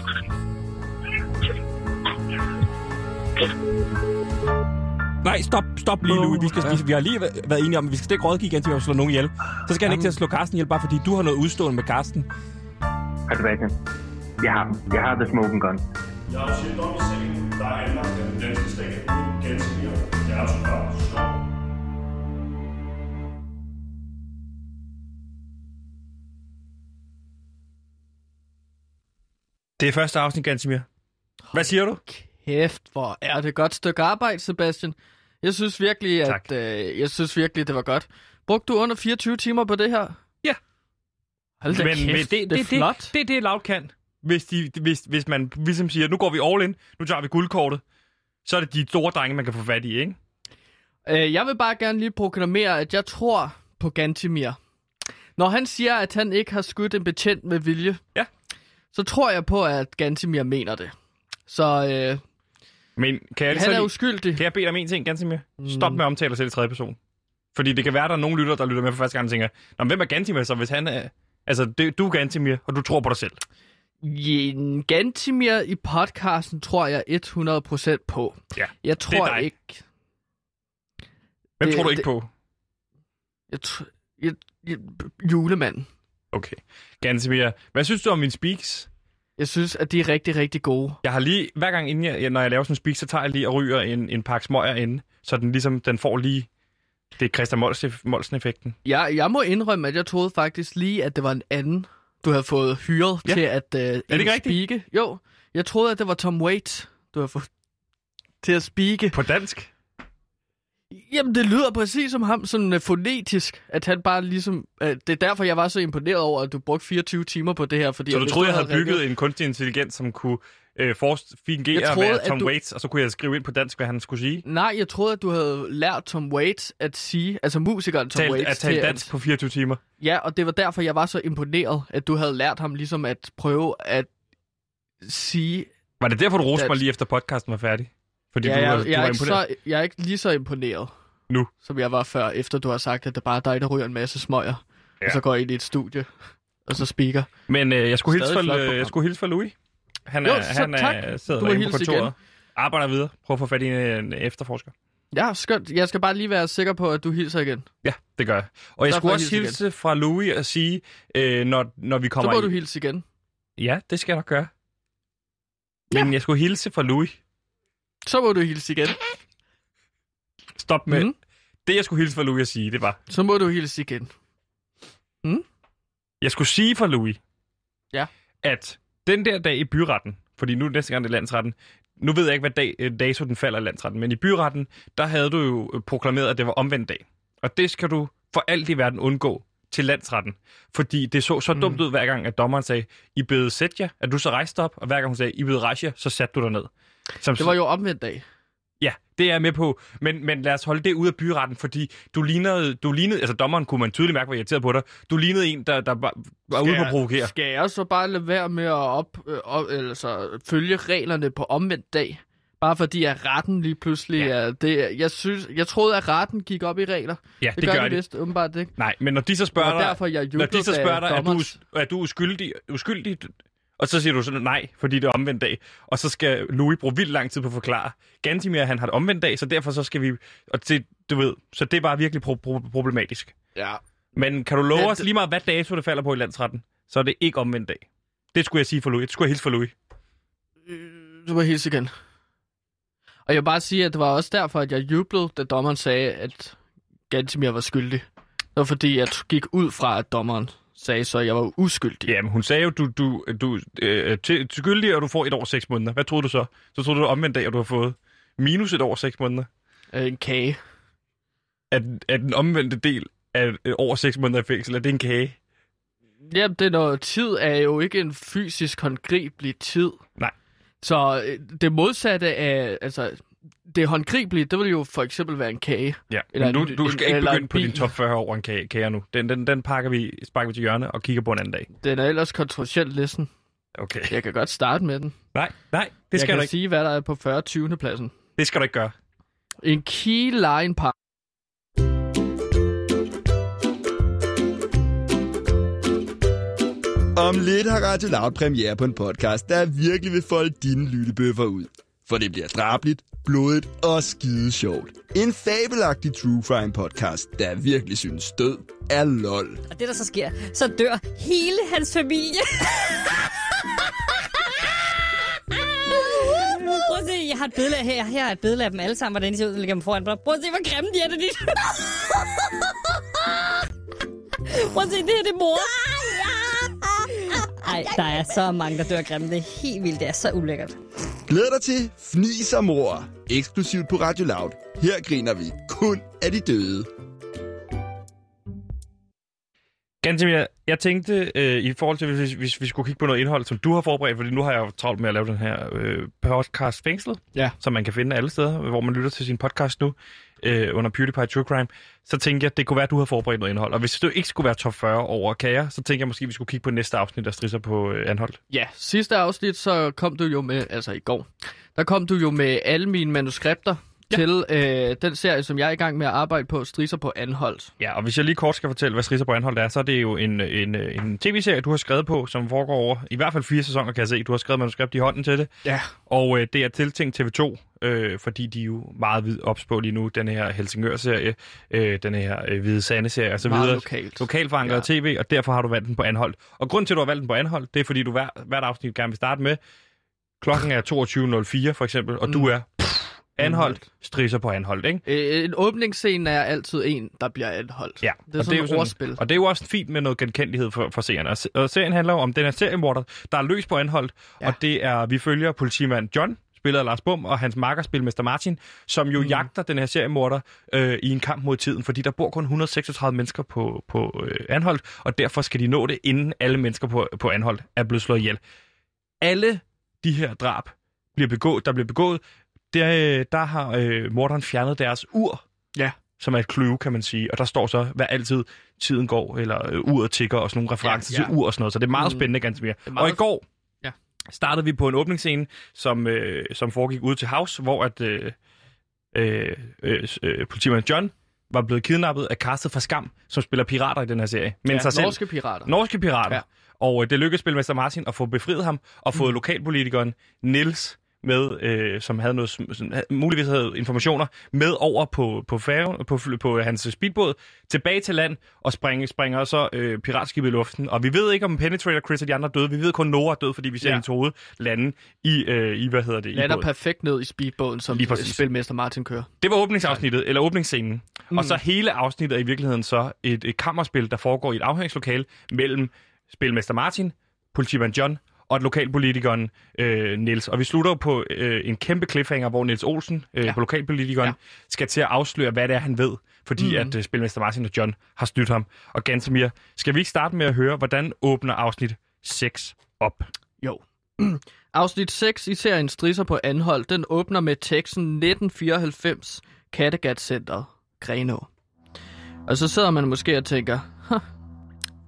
Nej, stop, stop lige, Louis. Vi, skal, vi, vi har lige væ- været enige om, at vi skal ikke rådgive Gantimir at slå nogen ihjel. Så skal han ikke til at slå Karsten ihjel, bare fordi du har noget udstående med Karsten. Hej Sebastian. Jeg har, jeg har the smoking gun. Jeg har set om i sagen, der er anlagt den danske stat Gansimir Ertugrad Skov. Det er første afsnit, Gantimir. Hvad siger du? Kæft, hvor er det godt stykke arbejde, Sebastian. Jeg synes virkelig, Tak. at øh, jeg synes virkelig, det var godt. Brugte du under 24 timer på det her? Ja. Hold da Men, kæft, men det, det, det er flot. Det, det er det, Loud kan. Hvis, de, hvis, hvis man ligesom siger, nu går vi all in, nu tager vi guldkortet, så er det de store drenge, man kan få fat i, ikke? Øh, jeg vil bare gerne lige proklamere, at jeg tror på Gantimir. Når han siger, at han ikke har skudt en betjent med vilje, Ja. så tror jeg på, at Gantimir mener det. Så øh, Men kan jeg, lige så han er lige, uskyldig. kan jeg bede dig om en ting, Gansimir? Stop med at omtale dig selv i tredje person. Fordi det kan være, at der er nogle lytter, der lytter med for første gang og tænker, Nå, men hvem er Gantimir så, hvis han er... Altså, det, du er Gantimir, og du tror på dig selv. Ja, Gantimir i podcasten tror jeg 100% på. Ja, Jeg tror dig. ikke... Hvem Det- tror du ikke det- på? Jeg, tr- jeg, jeg, julemanden. Okay. Gansimir, hvad synes du om mine speaks? Jeg synes, at de er rigtig, rigtig gode. Jeg har lige, hver gang inden jeg, når jeg laver sådan en speak, så tager jeg lige og ryger en, en pakke smøger inde, så den ligesom, den får lige, det er Christian Molsen- Molsen-effekten. Jeg, jeg må indrømme, at jeg troede faktisk lige, at det var en anden, du havde fået hyret Ja. til at uh, ikke rigtigt? speake. Jo, jeg troede, at det var Tom Waits, du havde fået til at speake. På dansk? Jamen, det lyder præcis som ham, sådan uh, fonetisk, at han bare ligesom... Uh, det er derfor, jeg var så imponeret over, at du brugte 24 timer på det her, fordi... Så du troede, jeg havde reageret- bygget en kunstig intelligens, som kunne øh, fingere at troede, at Tom du- Waits, og så kunne jeg skrive ind på dansk, hvad han skulle sige? Nej, jeg troede, at du havde lært Tom Waits at sige, altså musikeren Tom Tal, Waits, at tale dansk på 24 timer. Ja, og det var derfor, jeg var så imponeret, at du havde lært ham ligesom at prøve at sige... Var det derfor, du roste mig lige efter podcasten var færdig? Fordi ja, du, jeg, var- du jeg, er var ikke imponeret? så, jeg er ikke lige så imponeret, Nu. som jeg var før, efter du har sagt, at det bare er dig, der ryger en masse smøger. Ja. Og så går jeg ind i et studie, og så speaker. Men øh, jeg, skulle hilse for, øh, jeg skulle hilse for Louis. Han Jo, er, så han er, tak. sidder Du på kontoret. igen. Arbejder videre. Prøv at få fat i en, efterforsker. Ja, skønt. Jeg skal bare lige være sikker på, at du hilser igen. Ja, det gør jeg. Og jeg Så skulle også hilse hilse fra Louis og sige, øh, når, når vi Så kommer må i... du hilse igen. Ja, det skal jeg nok gøre. Men jeg skulle hilse fra Louis. Så må du hilse igen. Stop med... Mhm. Det, jeg skulle hilse fra Louis at sige, det var... Så må du hilse igen. Jeg skulle sige fra Louis, Ja. at den der dag i byretten, fordi nu er næste gang det er landsretten, nu ved jeg ikke, hvad dag, øh, dato den falder i landsretten, men i byretten, der havde du jo øh, proklameret, at det var omvendt dag. Og det skal du for alt i verden undgå til landsretten. Fordi det så så dumt ud hver gang, at dommeren sagde, I bede sæt jer, at du så rejste op, og hver gang hun sagde, I bede rejse jer, så satte du dig ned. Som, Det var jo omvendt dag. Ja, det er jeg med på. Men, men lad os holde det ud af byretten, fordi du lignede, du lignede, altså dommeren kunne man tydeligt mærke, var irriteret på dig. Du lignede en, der, der var, var ude på at provokere. Skal jeg så bare lade være med at op, øh, op, eller så følge reglerne på omvendt dag? Bare fordi at retten lige pludselig ja. er det. Jeg, synes, jeg troede, at retten gik op i regler. Ja, det gør, gør de vist åbenbart ikke. Nej, men når de så spørger Det dig, derfor, jeg når de så spørger dig, er du, er du uskyldig, uskyldig, og så siger du sådan nej, fordi det er omvendt dag, og så skal Louis bruge vildt lang tid på at forklare. Gantimir, han har det omvendt dag, så derfor så skal vi, og det, du ved, så det er bare virkelig pro- pro- problematisk. Ja. Men kan du love Ja, os lige meget, hvad dato det falder på i landsretten, så er det ikke omvendt dag. Det skulle jeg sige for Louis. Det skulle jeg hilse for Louis. Du må hilse igen. Og jeg vil bare sige, at det var også derfor, at jeg jublede, da dommeren sagde, at Gantimir var skyldig. Det var fordi, jeg gik ud fra, at dommeren sagde så, at jeg var uskyldig. Ja, men hun sagde jo, du, du, du øh, til, til skyldig, og du får et år og seks måneder. Hvad troede du så? Så troede du omvendt dag, og du har fået minus et år og seks måneder. Øh, En kage. At, at den omvendte del af over seks måneder i fængsel, er det en kage? Jamen, det er noget, tid er jo ikke en fysisk håndgribelig tid. Nej. Så øh, det modsatte af, altså, det håndgribelige, det vil jo for eksempel være en kage. Ja, Eller men du, skal en- ikke begynde på din top 40 over en kage, kage nu. Den, den, den pakker vi, sparker vi til hjørne og kigger på en anden dag. Den er ellers kontroversiel listen. Okay. Jeg kan godt starte med den. Nej, nej, det jeg skal kan du ikke. sige, hvad der er på 40. 20. pladsen. Det skal du ikke gøre. En key line par. Om lidt har Radio Loud premiere på en podcast, der virkelig vil folde dine lyttebøffer ud. For det bliver drabligt, blodigt og skide sjovt. En fabelagtig true crime podcast, der virkelig synes død er lol. Og det der så sker, så dør hele hans familie. Prøv at se, jeg har et billede af her. Her er et billede af dem alle sammen, hvordan de ser ud, ligger dem foran. Prøv at se, hvor grimme de er, det dit. Prøv at se, det her det er mor. Ej, der er så mange, der dør grimme. Det er helt vildt. Det er så ulækkert. Glæd dig til Fnis og Mor, eksklusivt på Radio Loud. Her griner vi kun af de døde. Gantemir, jeg tænkte øh, i forhold til, hvis, hvis vi skulle kigge på noget indhold, som du har forberedt, fordi nu har jeg jo travlt med at lave den her øh, podcast Fængslet, ja. som man kan finde alle steder, hvor man lytter til sin podcast nu, øh, under PewDiePie True Crime, så tænkte jeg, at det kunne være, at du har forberedt noget indhold. Og hvis det ikke skulle være top 40 over kager, så tænker jeg måske, at vi skulle kigge på næste afsnit, der strisser på øh, anholdt. Ja, sidste afsnit, så kom du jo med, altså i går, der kom du jo med alle mine manuskripter, ja. til øh, den serie, som jeg er i gang med at arbejde på, Strisser på Anholdt. Ja, og hvis jeg lige kort skal fortælle, hvad Strisser på Anholdt er, så er det jo en, en, en tv-serie, du har skrevet på, som foregår over i hvert fald fire sæsoner, kan jeg se. Du har skrevet manuskript i hånden til det. Ja. Og øh, det er tiltænkt TV2, øh, fordi de er jo meget vid ops på lige nu, den her Helsingør-serie, øh, den her øh, Hvide Sande-serie og så Meget videre. lokalt. Lokalt forankret ja. tv, og derfor har du valgt den på Anholdt. Og grund til, at du har valgt den på Anholdt, det er, fordi du hver, hvert afsnit gerne vil starte med, klokken er 22.04 for eksempel, og mm. du er anholdt, strisser på anholdt, ikke? Øh, en åbningsscene er altid en, der bliver anholdt. Ja, det er og sådan det er et jo ordspil. Og det er jo også fint med noget genkendelighed for, for seerne. Og, se- og serien handler jo om den her seriemorder, der er løs på anholdt, ja. og det er, vi følger politimand John, spillet af Lars Bum, og hans makker, spilmester Martin, som jo mm. jagter den her seriemorder øh, i en kamp mod tiden, fordi der bor kun 136 mennesker på, på øh, anholdt, og derfor skal de nå det, inden alle mennesker på, på anholdt er blevet slået ihjel. Alle de her drab, bliver begået, der bliver begået, der, der har øh, morderen fjernet deres ur, Ja. som er et clue, kan man sige. Og der står så, hvad altid tiden går, eller øh, uret tigger, og sådan nogle referencer Ja, ja. til ur og sådan noget. Så det er meget Mm. spændende, ganske mere. er meget- Og i går Ja. startede vi på en åbningsscene, som, øh, som foregik ude til House, hvor at, øh, øh, øh, øh, politimand John var blevet kidnappet af castet fra Skam, som spiller pirater i den her serie. Men Ja, sig selv, norske pirater. Norske pirater. Ja. Og øh, det lykkedes spilmester Martin at få befriet ham, og fået Mm. lokalpolitikeren Nils med, øh, som havde noget, som, muligvis havde informationer, med over på, på, færgen, på, på hans speedbåd, tilbage til land, og springer, springer så øh, piratskibet i luften. Og vi ved ikke, om Penetrator, Chris og de andre er døde. Vi ved kun, Nora er død, fordi vi ser Ja. hendes hoved lande i, øh, i, hvad hedder det, i Lander perfekt ned i speedbåden, som præcis. spilmester Martin kører. Det var åbningsafsnittet, eller åbningsscenen. Mm. Mm. Og så hele afsnittet er i virkeligheden så et, et kammerspil, der foregår i et afhøringslokale mellem spilmester Martin, politimand John og lokalpolitikeren øh, Niels. Og vi slutter på øh, en kæmpe cliffhanger, hvor Niels Olsen, øh, Ja. på lokalpolitikeren, ja. skal til at afsløre, hvad det er, han ved. Fordi mm. at øh, spilmester Martin og John har snydt ham. Og Gantemir, skal vi ikke starte med at høre, hvordan åbner afsnit 6 op? Jo. <clears throat> Afsnit 6 i serien Strisser på Anhold, den åbner med teksten 1994 Kattegat Center, Grenå. Og så sidder man måske og tænker, "Huh,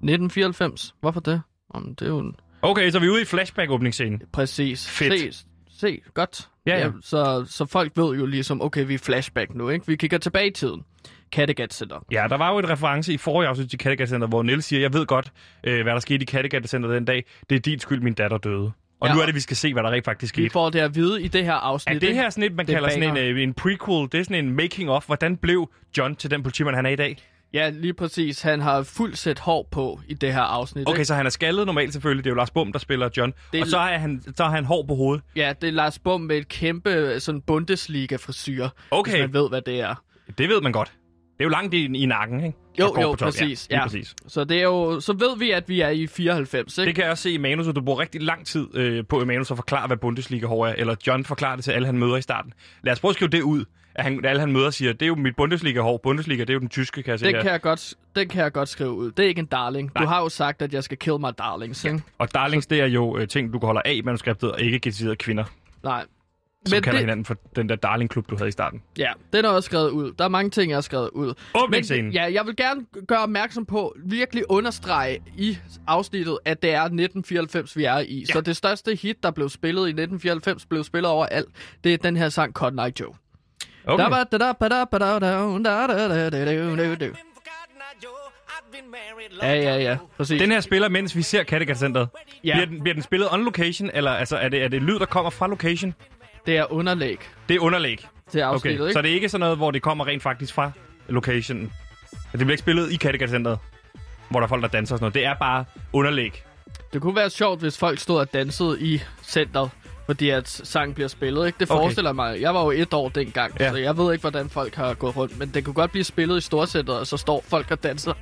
1994, hvorfor det? Om det er jo en... Okay, så vi er ude i flashback-åbningsscenen. Præcis. Fedt. Se, se godt. Ja, ja. så, så folk ved jo ligesom, okay, vi er flashback nu, ikke? Vi kigger tilbage i tiden. Kattegat Center. Ja, der var jo et reference i forrige afsnit til Kattegat Center, hvor Niels siger, jeg ved godt, øh, hvad der skete i Kattegat Center den dag. Det er din skyld, min datter døde. Og Ja. ja. nu er det, vi skal se, hvad der rent faktisk Vi skete. får det at vide i det her afsnit. Er det her sådan et, man Det er kalder sådan en, banger. øh, en prequel? Det er sådan en making-of. Hvordan blev John til den politimand, han er i dag? Ja, lige præcis. Han har fuldt sæt hår på i det her afsnit. Okay, ikke? så han er skaldet normalt selvfølgelig. Det er jo Lars Bum, der spiller John. Det Og så har han, så har han hår på hovedet. Ja, det er Lars Bum med et kæmpe sådan Bundesliga-frisyr. Okay. Hvis man ved, hvad det er. Det ved man godt. Det er jo langt i, i nakken, ikke? Jo, Og jo, præcis. Ja, Ja. præcis. Så det er jo, så ved vi, at vi er i 94, ikke? Det kan jeg også se i manuset. Du bruger rigtig lang tid øh, på i manus at forklare, hvad Bundesliga-hår er. Eller John forklarer det til alle, han møder i starten. Lad os prøve at skrive det ud. At han, alle, han møder, siger, det er jo mit Bundesliga-hår. Bundesliga, det er jo den tyske, kan jeg se Den her. kan, jeg godt, den kan jeg godt skrive ud. Det er ikke en darling. Du har jo sagt, at jeg skal kill my darlings, ikke? Og darlings, det er jo øh, ting, du kan holde af i manuskriptet, og ikke decideret kvinder. Nej. Som Men kalder det- hinanden for den der darling-klub, du havde i starten. Ja, den er også skrevet ud. Der er mange ting, jeg har skrevet ud. Åbningsscenen. Men, ja, jeg vil gerne gøre opmærksom på, virkelig understrege i afsnittet, at det er 1994, vi er i. Ja. Så det største hit, der blev spillet i 1994, blev spillet overalt. Det er den her sang Cotton Eye Joe. Okay. Ja, ja, ja. Præcis. Den her spiller, mens vi ser Kattegat-centret. Ja. Bliver, den, bliver den spillet on location, eller altså, er, det, er det lyd, der kommer fra location? Det er underlæg. Det er underlæg. Det er okay. ikke? Så det er ikke sådan noget, hvor det kommer rent faktisk fra locationen? Det bliver ikke spillet i Kattegat-centret, hvor der er folk, der danser og sådan noget. Det er bare underlæg. Det kunne være sjovt, hvis folk stod og dansede i centret, fordi at sang bliver spillet, ikke? Det Okay. forestiller mig. Jeg var jo et år dengang, Ja. så jeg ved ikke, hvordan folk har gået rundt. Men det kunne godt blive spillet i storcentret, og så står folk og danser.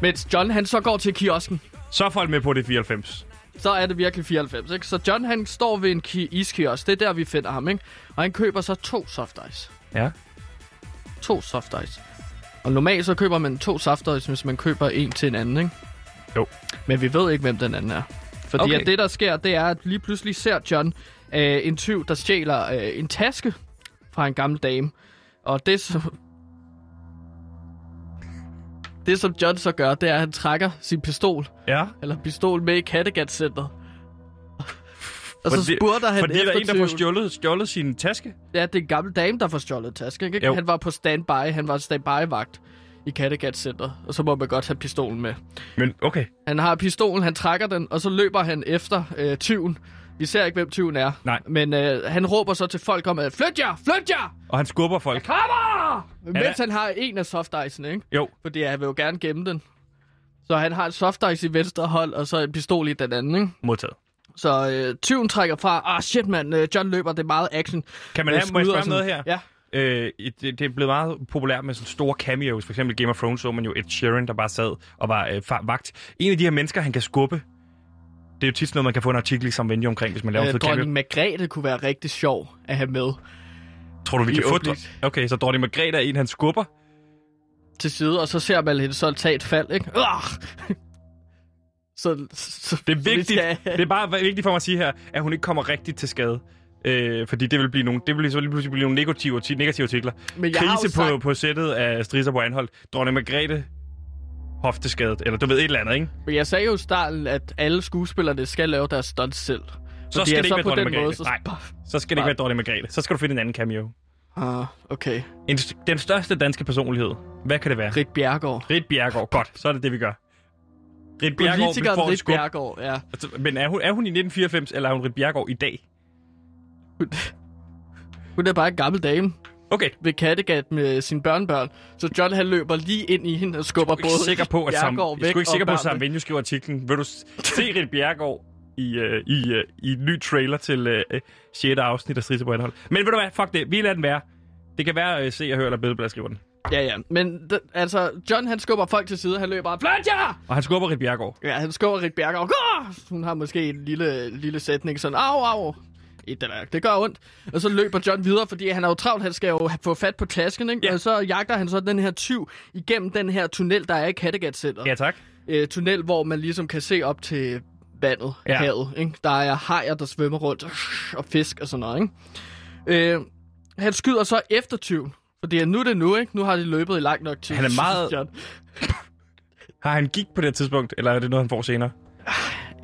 Mens John, han så går til kiosken. Så er folk med på det 94. Så er det virkelig 94, ikke? Så John, han står ved en ki- iskiosk. Det er der, vi finder ham, ikke? Og han køber så to soft ice. Ja. To soft ice. Og normalt så køber man to soft ice, hvis man køber en til en anden, ikke? Jo. Men vi ved ikke, hvem den anden er. Fordi Okay. at det, der sker, det er, at lige pludselig ser John øh, en tyv, der stjæler øh, en taske fra en gammel dame. Og det, som... Det, som John så gør, det er, at han trækker sin pistol. Ja. Eller pistol med i Kattegat-centret. Og så Fordi- spurgter han Fordi der er efter en, der får stjålet, stjålet sin taske. Ja, det er en gammel dame, der får stjålet taske. Ikke? Jo. Han var på standby. Han var standby-vagt i Kattegat-centret. Og så må man godt have pistolen med. Men okay. Han har pistolen, han trækker den, og så løber han efter øh, tyven. Vi ser ikke, hvem tyven er. Nej. Men øh, han råber så til folk om, at flyt jer, flyt jer! Og han skubber folk. Kommer! Mens Ja. han har en af soft icen, ikke? Jo. Fordi han vil jo gerne gemme den. Så han har en soft ice i venstre hånd, og så en pistol i den anden, ikke? Modtaget. Så øh, tyven trækker fra. Ah, shit, mand. Øh, John løber. Det er meget action. Kan man Øh, have, må jeg spørge noget her? Ja. Øh, det, det er blevet meget populært med sådan store cameos. For eksempel Game of Thrones så man jo Ed Sheeran, der bare sad og var øh, vagt. En af de her mennesker, han kan skubbe. Det er jo tit sådan noget, man kan få en artikel som venue omkring, hvis man laver Øh, for cameo. dronning Margrethe kunne være rigtig sjov at have med Tror du, vi kan få dron- Okay, så dronning Margrethe er en, han skubber. til side, og så ser man hende så tage et fald, ikke? Uah! så, så, Det er så vi vigtigt. skal- Det er bare vigtigt for mig at sige her, at hun ikke kommer rigtigt til skade. Øh, fordi det vil blive nogle, det vil så lige pludselig blive nogle negative, ti- negative artikler. Men jeg Krise på, sagt- på sættet af Strisser på Anholdt. Dronning Margrethe hofteskadet. Eller du ved et eller andet, ikke? Men jeg sagde jo i starten, at alle skuespillerne skal lave deres stunts selv. Så skal det ikke være på dronning den måde, Margrethe. så... Nej, så skal det ikke være dronning Margrethe. Så skal du finde en anden cameo. Ah, okay. En, den største danske personlighed. Hvad kan det være? Rit Bjergård. Rit Bjergård. Godt, så er det det, vi gør. Rit Bjergård, vi får Rit. Bjergård, ja. Altså, Men er hun, er hun i 1994, eller er hun Rit Bjergård i dag? Hun er bare en gammel dame. Okay. Ved Kattegat med sine børnebørn. Så John han løber lige ind i hende og skubber er både sikker på, at Sam, jeg er ikke sikker på, at Sam. Venue skriver artiklen. Vil du se Rit Bjergård i, uh, i, uh, i en ny trailer til uh, 6. afsnit af Strise på Anhold? Men ved du hvad? Fuck det. Vi lader den være. Det kan være, uh, se og høre, eller Billedblad skriver den. Ja, ja. Men d- altså, John han skubber folk til side. Han løber jer! Og han skubber Rit Bjergård. Ja, han skubber Rit Bjergård. Gå! Hun har måske en lille, lille sætning, sådan, au, au. Et eller andet. Det gør ondt. Og så løber John videre, fordi han er jo travlt. Han skal jo få fat på tasken, ikke? Ja. Og så jagter han så den her tyv igennem den her tunnel, der er i Kattegat Center. Ja, tak. Øh, tunnel, hvor man ligesom kan se op til vandet, Ja. havet. Ikke? Der er hajer, der svømmer rundt, og fisk og sådan noget. Ikke? Øh, han skyder så efter tyven. Fordi nu er det nu, ikke? Nu har de løbet i lang nok tid. Han er meget- <laughs> John. Har han gik på det tidspunkt, eller er det noget, han får senere?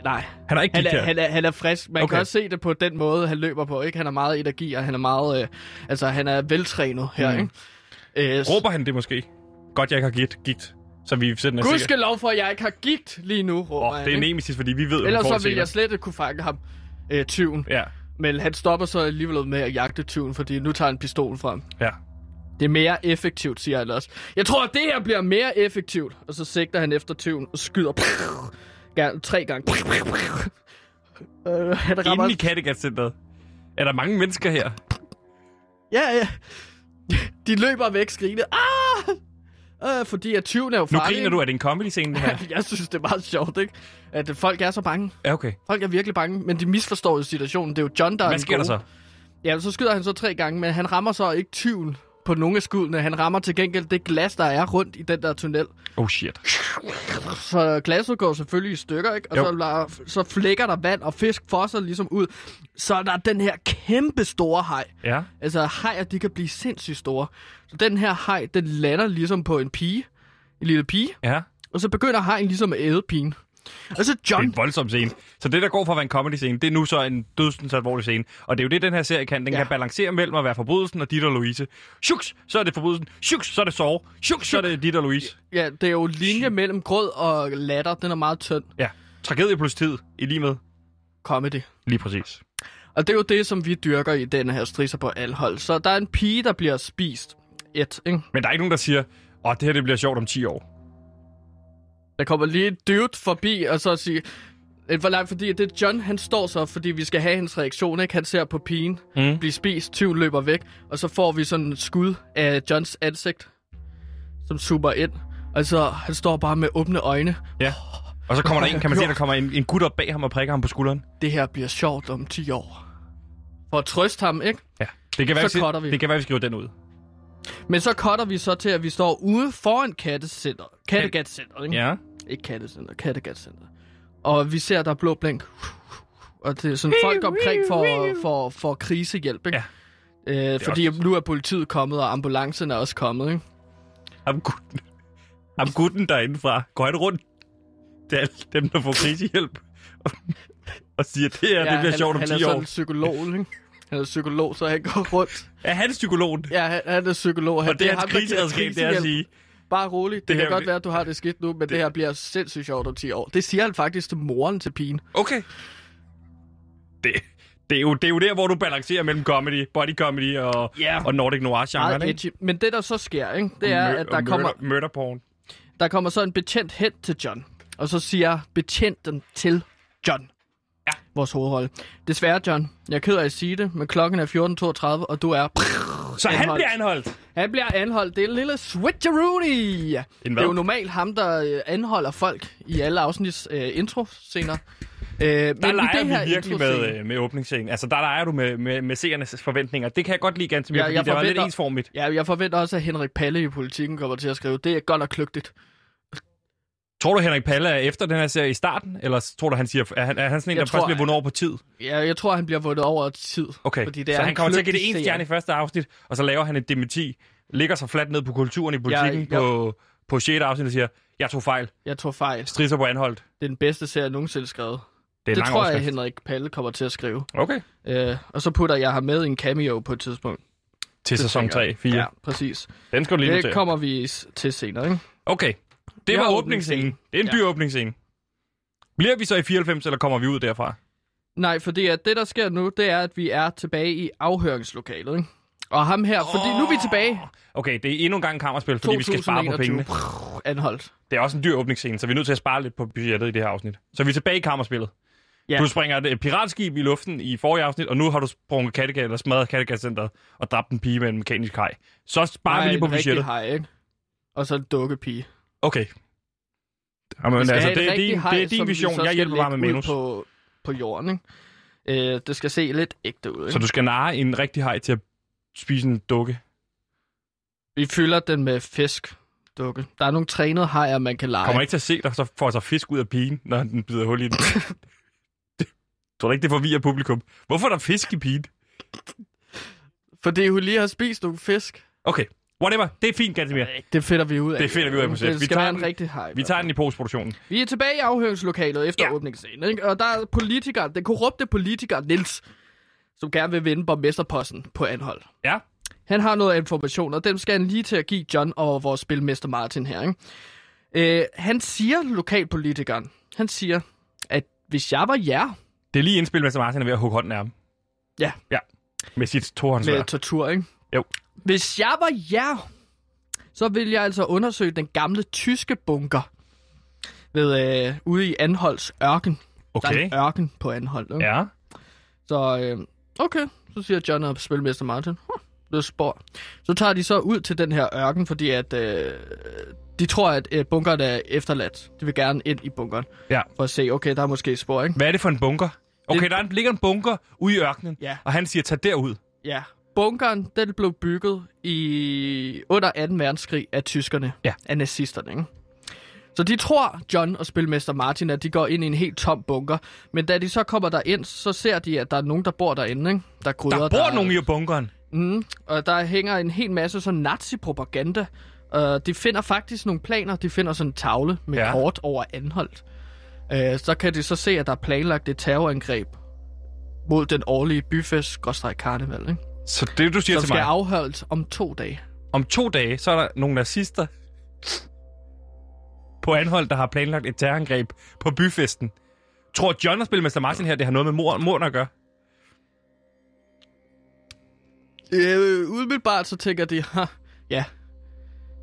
Nej. Han er ikke Han er, han, er, han er frisk. Man okay. Kan også se det på den måde, han løber på. Ikke? Han er meget energi, og han er meget... Øh, altså, han er veltrænet her, Mm. ikke? Øh, Råber han det måske? Godt, jeg ikke har gigt. gigt så vi sådan Gud skal lov for, at jeg ikke har gigt lige nu, råber Oh, han, det er nemesis, fordi vi ved, Ellers så det vil senere. jeg slet ikke kunne fange ham, øh, tyven. Ja, Men han stopper så alligevel med at jagte tyven, fordi nu tager han pistolen frem. ja. Det er mere effektivt, siger han også. Jeg tror, at det her bliver mere effektivt. Og så sigter han efter tyven og skyder gerne, tre gange. Øh, han rammer... Inde i Kattegat-centret. Er der mange mennesker her? Ja, ja. De løber væk skrigende. Ah! Øh, fordi at tyven er jo Nu farlig. griner du, er det en comedy-scene, det her? <laughs> jeg synes, det er meget sjovt, ikke? At folk er så bange. Ja, okay. Folk er virkelig bange, men de misforstår jo situationen. Det er jo John, der er Hvad den sker der så? Ja, så skyder han så tre gange, men han rammer så ikke tyven på nogle af skuddene. Han rammer til gengæld det glas, der er rundt i den der tunnel. Oh shit. Så glasset går selvfølgelig i stykker, ikke? Og Jo. så, så flækker der vand, og fisk fosser ligesom ud. Så er der den her kæmpe store haj. Ja. Altså, hajer, de kan blive sindssygt store. Så den her haj, den lander ligesom på en pige. En lille pige. Ja. Og så begynder hajen ligesom at æde pigen. Altså John... Det er en voldsom scene. Så det, der går for at være en comedy-scene, det er nu så en dødsens alvorlig scene. Og det er jo det, den her serie kan. Den ja. kan balancere mellem at være forbrydelsen og dit og Louise. Shuks, så er det forbrydelsen. Shuks, så er det sove. Shuks, så er det dit og Louise. Ja, det er jo linje mellem grød og latter. Den er meget tynd. Ja, tragedie plus tid i lige med. Comedy. Lige præcis. Og det er jo det, som vi dyrker i den her strisser på alhold. Så der er en pige, der bliver spist. Et, ikke? Men der er ikke nogen, der siger, åh, det her det bliver sjovt om 10 år. Der kommer lige et dude forbi, og så siger... For langt, fordi det er John, han står så, fordi vi skal have hans reaktion, ikke? Han ser på pigen mm. blive spist, tyven løber væk, og så får vi sådan et skud af Johns ansigt, som super ind. Og så han står bare med åbne øjne. Ja. Og så kommer der en, kan man se, der kommer en, en gut op bag ham og prikker ham på skulderen. Det her bliver sjovt om 10 år. For at trøste ham, ikke? Ja. Det kan være, så vi, vi. Det kan være, vi skriver den ud. Men så cutter vi så til, at vi står ude foran kattecenter. Kattegatcenter, ikke? Ja. Ikke kattecenter, Kattegatcenter. Og vi ser, der er blå blink. Og det er sådan folk omkring for, for, for krisehjælp, ikke? Ja. Øh, fordi også... nu er politiet kommet, og ambulancen er også kommet, ikke? Ham gutten, ham gutten derindefra, går han rundt til alle dem, der får krisehjælp, og, siger, det her, ja, det bliver han, sjovt om 10 år. Han er sådan en psykolog, ikke? Han er psykolog, så han går rundt. Er han psykolog? Ja, han, han er psykolog. Han, og det er hans kriseredskab, det er at sige. Bare roligt. Det, det kan her... godt være, at du har det skidt nu, men det, det her bliver sindssygt sjovt om 10 år. Det siger han faktisk til moren til pigen. Okay. Det, det, er jo, det er jo der, hvor du balancerer mellem comedy, body comedy og, yeah. og Nordic noir genre, ikke? Men det, der så sker, ikke, det er, at der kommer... Murder porn. Der kommer så en betjent hen til John, og så siger betjenten til John, ja. vores hovedrolle. Desværre, John, jeg er ked af at sige det, men klokken er 14.32, og du er... Så anholdt. han bliver anholdt? Han bliver anholdt. Det er en lille switcheroonie. Det er jo normalt ham, der øh, anholder folk i alle afsnits uh, intro-scener. Uh, der men leger vi virkelig med, uh, med åbningsscenen. Altså, der leger du med, med, med seernes forventninger. Det kan jeg godt lide ganske mere, ja, fordi det forventer, var lidt ensformigt. Ja, jeg forventer også, at Henrik Palle i politikken kommer til at skrive, det er godt og kløgtigt. Tror du, Henrik Palle er efter den her serie i starten? Eller tror du, han siger, er han, er han sådan en, jeg der tror, først bliver vundet over på tid? Ja, jeg tror, han bliver vundet over tid. Okay, fordi det så er han kommer til at give det en stjerne i første afsnit, og så laver han et dementi, ligger sig fladt ned på kulturen i politikken ja, på, på 6. afsnit og siger, jeg tog fejl. Jeg tog fejl. Strisser på anholdt. Det er den bedste serie, jeg nogensinde skrevet. Det, er det tror jeg, Henrik Palle kommer til at skrive. Okay. Øh, og så putter jeg ham med en cameo på et tidspunkt. Til sæson 3, 4. Ja, præcis. Den skal du lige Det kommer vi til senere, ikke? Okay. Det var åbningsscenen. Det er en dyr ja. åbningsscene. Bliver vi så i 94, eller kommer vi ud derfra? Nej, fordi at det, der sker nu, det er, at vi er tilbage i afhøringslokalet, ikke? Og ham her, fordi oh. nu er vi tilbage. Okay, det er endnu en gang kammerspil, fordi 2021. vi skal spare på pengene. Anholdt. Det er også en dyr åbningsscene, så vi er nødt til at spare lidt på budgettet i det her afsnit. Så vi er tilbage i kammerspillet. Ja. Du springer et piratskib i luften i forrige afsnit, og nu har du sprunget Kattegat eller smadret Kattegat-centret og dræbt en pige med en mekanisk hej. Så sparer Nej, vi lige på budgettet. Nej, ikke? Og så en dukkepige. Okay. Jamen, altså, det, er din, hej, det er din vision. Jeg hjælper bare med manus. På, på jorden, ikke? Øh, det skal se lidt ægte ud. Ikke? Så du skal narre en rigtig hej til at spise en dukke? Vi fylder den med fisk dukke. Der er nogle trænede hajer, man kan lege. Kommer ikke til at se dig, så får så fisk ud af pigen, når den bider hul i den. <laughs> <laughs> Tror du ikke, det forvirrer publikum? Hvorfor er der fisk i pigen? Fordi hun lige har spist nogle fisk. Okay. Whatever. Det er fint, Gantemir. Det finder vi ud af. Det finder vi ud af på set. Vi tager en rigtig hej. Vi tager den i postproduktionen. Vi er tilbage i afhøringslokalet efter ja. åbningsscenen. Ikke? Og der er politikere, den korrupte politiker Nils, som gerne vil vinde borgmesterposten på anhold. Ja. Han har noget information, og dem skal han lige til at give John og vores spilmester Martin her. Ikke? Øh, han siger, lokalpolitikeren, han siger, at hvis jeg var jer... Det er lige indspil, Mester Martin er ved at hugge hånden af ham. Ja. Ja. Med sit tohåndsvær. Med tortur, ikke? Jo. Hvis jeg var jer, så vil jeg altså undersøge den gamle tyske bunker ved, øh, ude i Anholds ørken. Okay. Der er en ørken på Anhold. Ikke? Ja. Så øh, okay, så siger John og spilmester Martin, huh, det er spor. Så tager de så ud til den her ørken, fordi at øh, de tror, at øh, bunkeren er efterladt. De vil gerne ind i bunkeren. Ja. For at se, okay, der er måske spor, ikke? Hvad er det for en bunker? Okay, det... der ligger en bunker ude i ørkenen, ja. og han siger, tag derud. Ja, bunkeren, den blev bygget i under 2. verdenskrig af tyskerne, ja. af nazisterne, ikke? Så de tror, John og spilmester Martin, at de går ind i en helt tom bunker. Men da de så kommer der ind, så ser de, at der er nogen, der bor derinde. Ikke? Der, krydder, der bor der, nogen i bunkeren? Mm, og der hænger en hel masse sådan nazi-propaganda. Uh, de finder faktisk nogle planer. De finder sådan en tavle med ja. kort over anholdt. Øh, så kan de så se, at der er planlagt et terrorangreb mod den årlige byfest, karneval, ikke? Så det, du siger Som til skal mig, afholdes om to dage. om to dage, så er der nogle nazister på anhold, der har planlagt et terrorangreb på byfesten. Tror John og Spillemester Martin her, det har noget med mor, mor at gøre? Øh, umiddelbart så tænker de, ha, ja,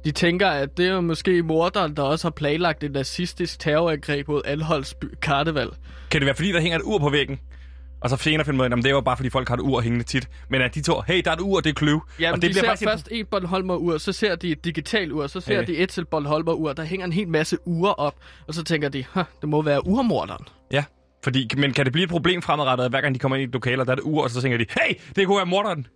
de tænker, at det er måske morderen, der også har planlagt et nazistisk terrorangreb mod Anholds by- karneval. Kan det være, fordi der hænger et ur på væggen? Og så senere finder man ud af, at det er jo bare, fordi folk har et ur hængende tit. Men at de to, hey, der er et ur, det er kløv. Ja, og det det de ser faktisk først et Bornholmer-ur, så ser de et digitalt ur, så ser Ja. de et til Bornholmer-ur, der hænger en hel masse ure op, og så tænker de, det må være urmorderen. Ja, fordi, men kan det blive et problem fremadrettet, at hver gang de kommer ind i et lokale, og der er et ur, og så tænker de, hey, det kunne være morderen.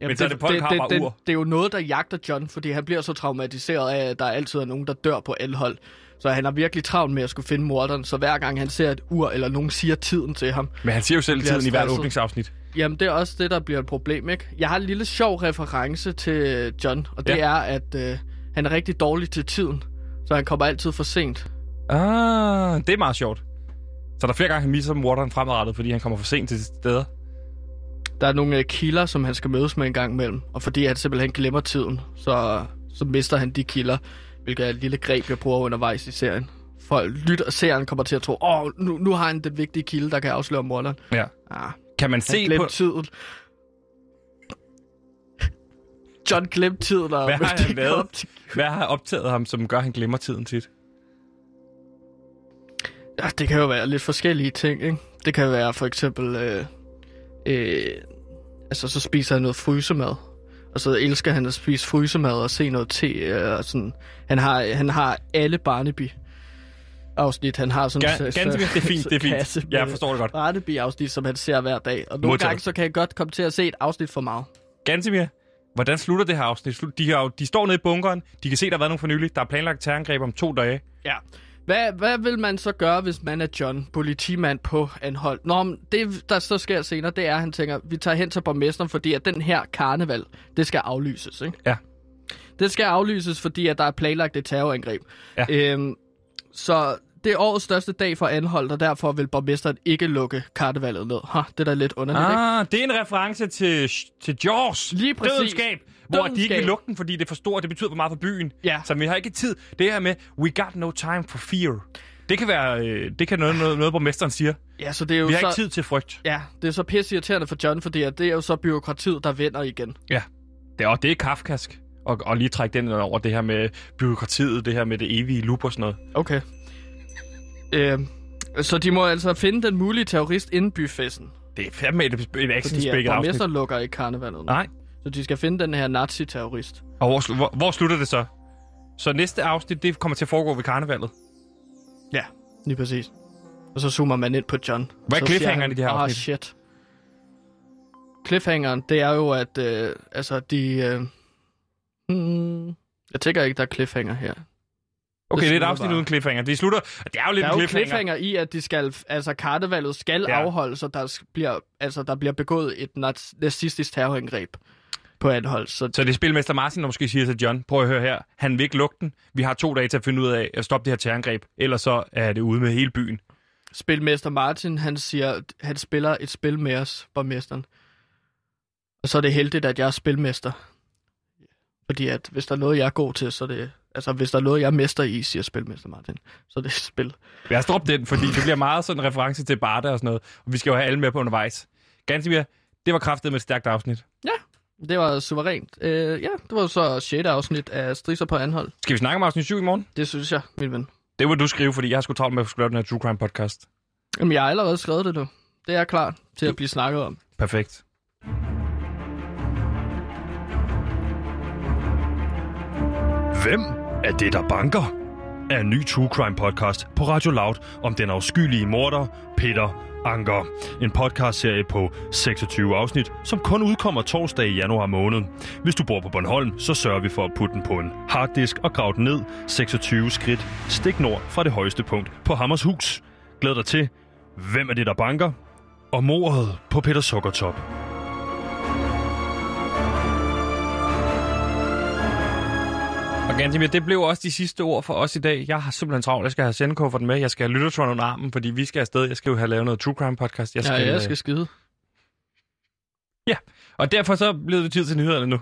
Jamen, men så er det, folk det, det, det, ur. det er jo noget, der jagter John, fordi han bliver så traumatiseret af, at der altid er nogen, der dør på Anhold. Så han har virkelig travlt med at skulle finde morderen, så hver gang han ser et ur, eller nogen siger tiden til ham... Men han siger jo selv tiden i hvert åbningsafsnit. Jamen, det er også det, der bliver et problem, ikke? Jeg har en lille sjov reference til John, og det Ja. er, at øh, han er rigtig dårlig til tiden, så han kommer altid for sent. Ah, det er meget sjovt. Så der er flere gange, han misser morderen fremadrettet, fordi han kommer for sent til steder. Der er nogle øh, kilder, som han skal mødes med en gang imellem, og fordi han simpelthen glemmer tiden, så, så mister han de kilder, hvilket er et lille greb, jeg bruger undervejs i serien. Folk lytter, serien kommer til at tro, åh, nu, nu har han den vigtige kilde, der kan afsløre morderen. Ja. Ah, Kan man se på... tiden. John glemte tiden, og Hvad <laughs> har det han lavet? op til- Hvad har optaget ham, som gør, at han glemmer tiden tit? Ja, det kan jo være lidt forskellige ting, ikke? Det kan være for eksempel, øh, øh, altså så spiser han noget frysemad, og så elsker han at spise frysemad og se noget te, øh, og sådan. Han har, han har alle Barnaby afsnit. Han har sådan Gan- ganske det er fint, det er fint. Ja, jeg forstår det godt. Barnaby afsnit, som han ser hver dag. Og nogle Modtaget. gange, så kan jeg godt komme til at se et afsnit for meget. Gansimir, hvordan slutter det her afsnit? De, har, de står nede i bunkeren, de kan se, der har været nogle for nylig. Der er planlagt terrorangreb om to dage. Ja. Hvad, hvad vil man så gøre, hvis man er John, politimand på anhold? Nå, men det, der så sker senere, det er, at han tænker, vi tager hen til borgmesteren, fordi at den her karneval, det skal aflyses, ikke? Ja. Det skal aflyses, fordi at der er planlagt et terrorangreb. Ja. Øhm, så det er årets største dag for anholdt, og derfor vil borgmesteren ikke lukke karnevalet ned. Ha, det er da lidt underligt, ikke? Ah, det er en reference til, til Jaws. Lige præcis. Dødenskab. Hvor de ikke vil lukke den, fordi det er for stort, det betyder for meget for byen. Ja. Så vi har ikke tid. Det her med, we got no time for fear. Det kan være, øh, det kan noget, noget, noget borgmesteren siger. Ja, så det er jo Vi har så... ikke tid til frygt. Ja, det er så pisse irriterende for John, fordi det er jo så byråkratiet, der vender igen. Ja. Det er, og det er kafkask. Og, og lige trække den over det her med byråkratiet, det her med det evige loop og sådan noget. Okay. Øh, så de må altså finde den mulige terrorist inden byfesten. Det er fandme et, et Fordi actionspækket afsnit. borgmester lukker ikke karnevalet. Nej. Så de skal finde den her nazi-terrorist. Og hvor, hvor, hvor slutter det så? Så næste afsnit, det kommer til at foregå ved karnevalet. Ja, lige præcis. Og så zoomer man ind på John. Hvad er cliffhangeren han, i det her Ah, afsnit?" shit. Cliffhangeren, det er jo, at øh, altså, de... Øh, hmm, jeg tænker ikke, der er cliffhanger her. Okay, det, er et afsnit bare. uden cliffhanger. Det slutter... Det er jo lidt Der er jo cliffhanger. i, at de skal, altså karnevalet skal Ja. afholdes, og der bliver, altså, der bliver begået et naz- nazistisk terrorangreb på anhold. Så Så det er spilmester Martin, der måske siger til John, prøv at høre her, han vil ikke lukke den. Vi har to dage til at finde ud af at stoppe det her terrorangreb, ellers så er det ude med hele byen. spilmester Martin, han siger, han spiller et spil med os, borgmesteren. Og så er det heldigt, at jeg er spilmester. Fordi at hvis der er noget, jeg er god til, så er det... Altså, hvis der er noget, jeg er mester i, siger spilmester Martin, så er det spil. Os droppe den, fordi det bliver meget sådan en reference til Barda og sådan noget. Og vi skal jo have alle med på undervejs. Gansimir, det var kraftet med et stærkt afsnit. Ja, det var suverænt. Øh, ja, det var så 6. afsnit af Strisser på anhold. Skal vi snakke om afsnit 7 i morgen? Det synes jeg, min ven. Det må du skrive, fordi jeg har sgu travlt med at skulle lave den her True Crime podcast. Jamen, jeg har allerede skrevet det nu. Det er klar til at blive snakket om. Perfekt. Hvem er det, der banker? Er en ny True Crime podcast på Radio Loud om den afskyelige morder Peter Anker. En podcastserie på 26 afsnit, som kun udkommer torsdag i januar måned. Hvis du bor på Bornholm, så sørger vi for at putte den på en harddisk og grave den ned 26 skridt stik nord fra det højeste punkt på Hammershus. Glæd dig til, hvem er det, der banker? Og mordet på Peter Sukkertop. Og Gantimir, det blev også de sidste ord for os i dag. Jeg har simpelthen travlt. Jeg skal have sendkufferten med. Jeg skal have lyttertråden under armen, fordi vi skal afsted. Jeg skal jo have lavet noget true crime podcast. Jeg skal, ja, jeg øh, skal skide. Ja, og derfor så blev det tid til nyhederne nu.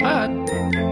Hej.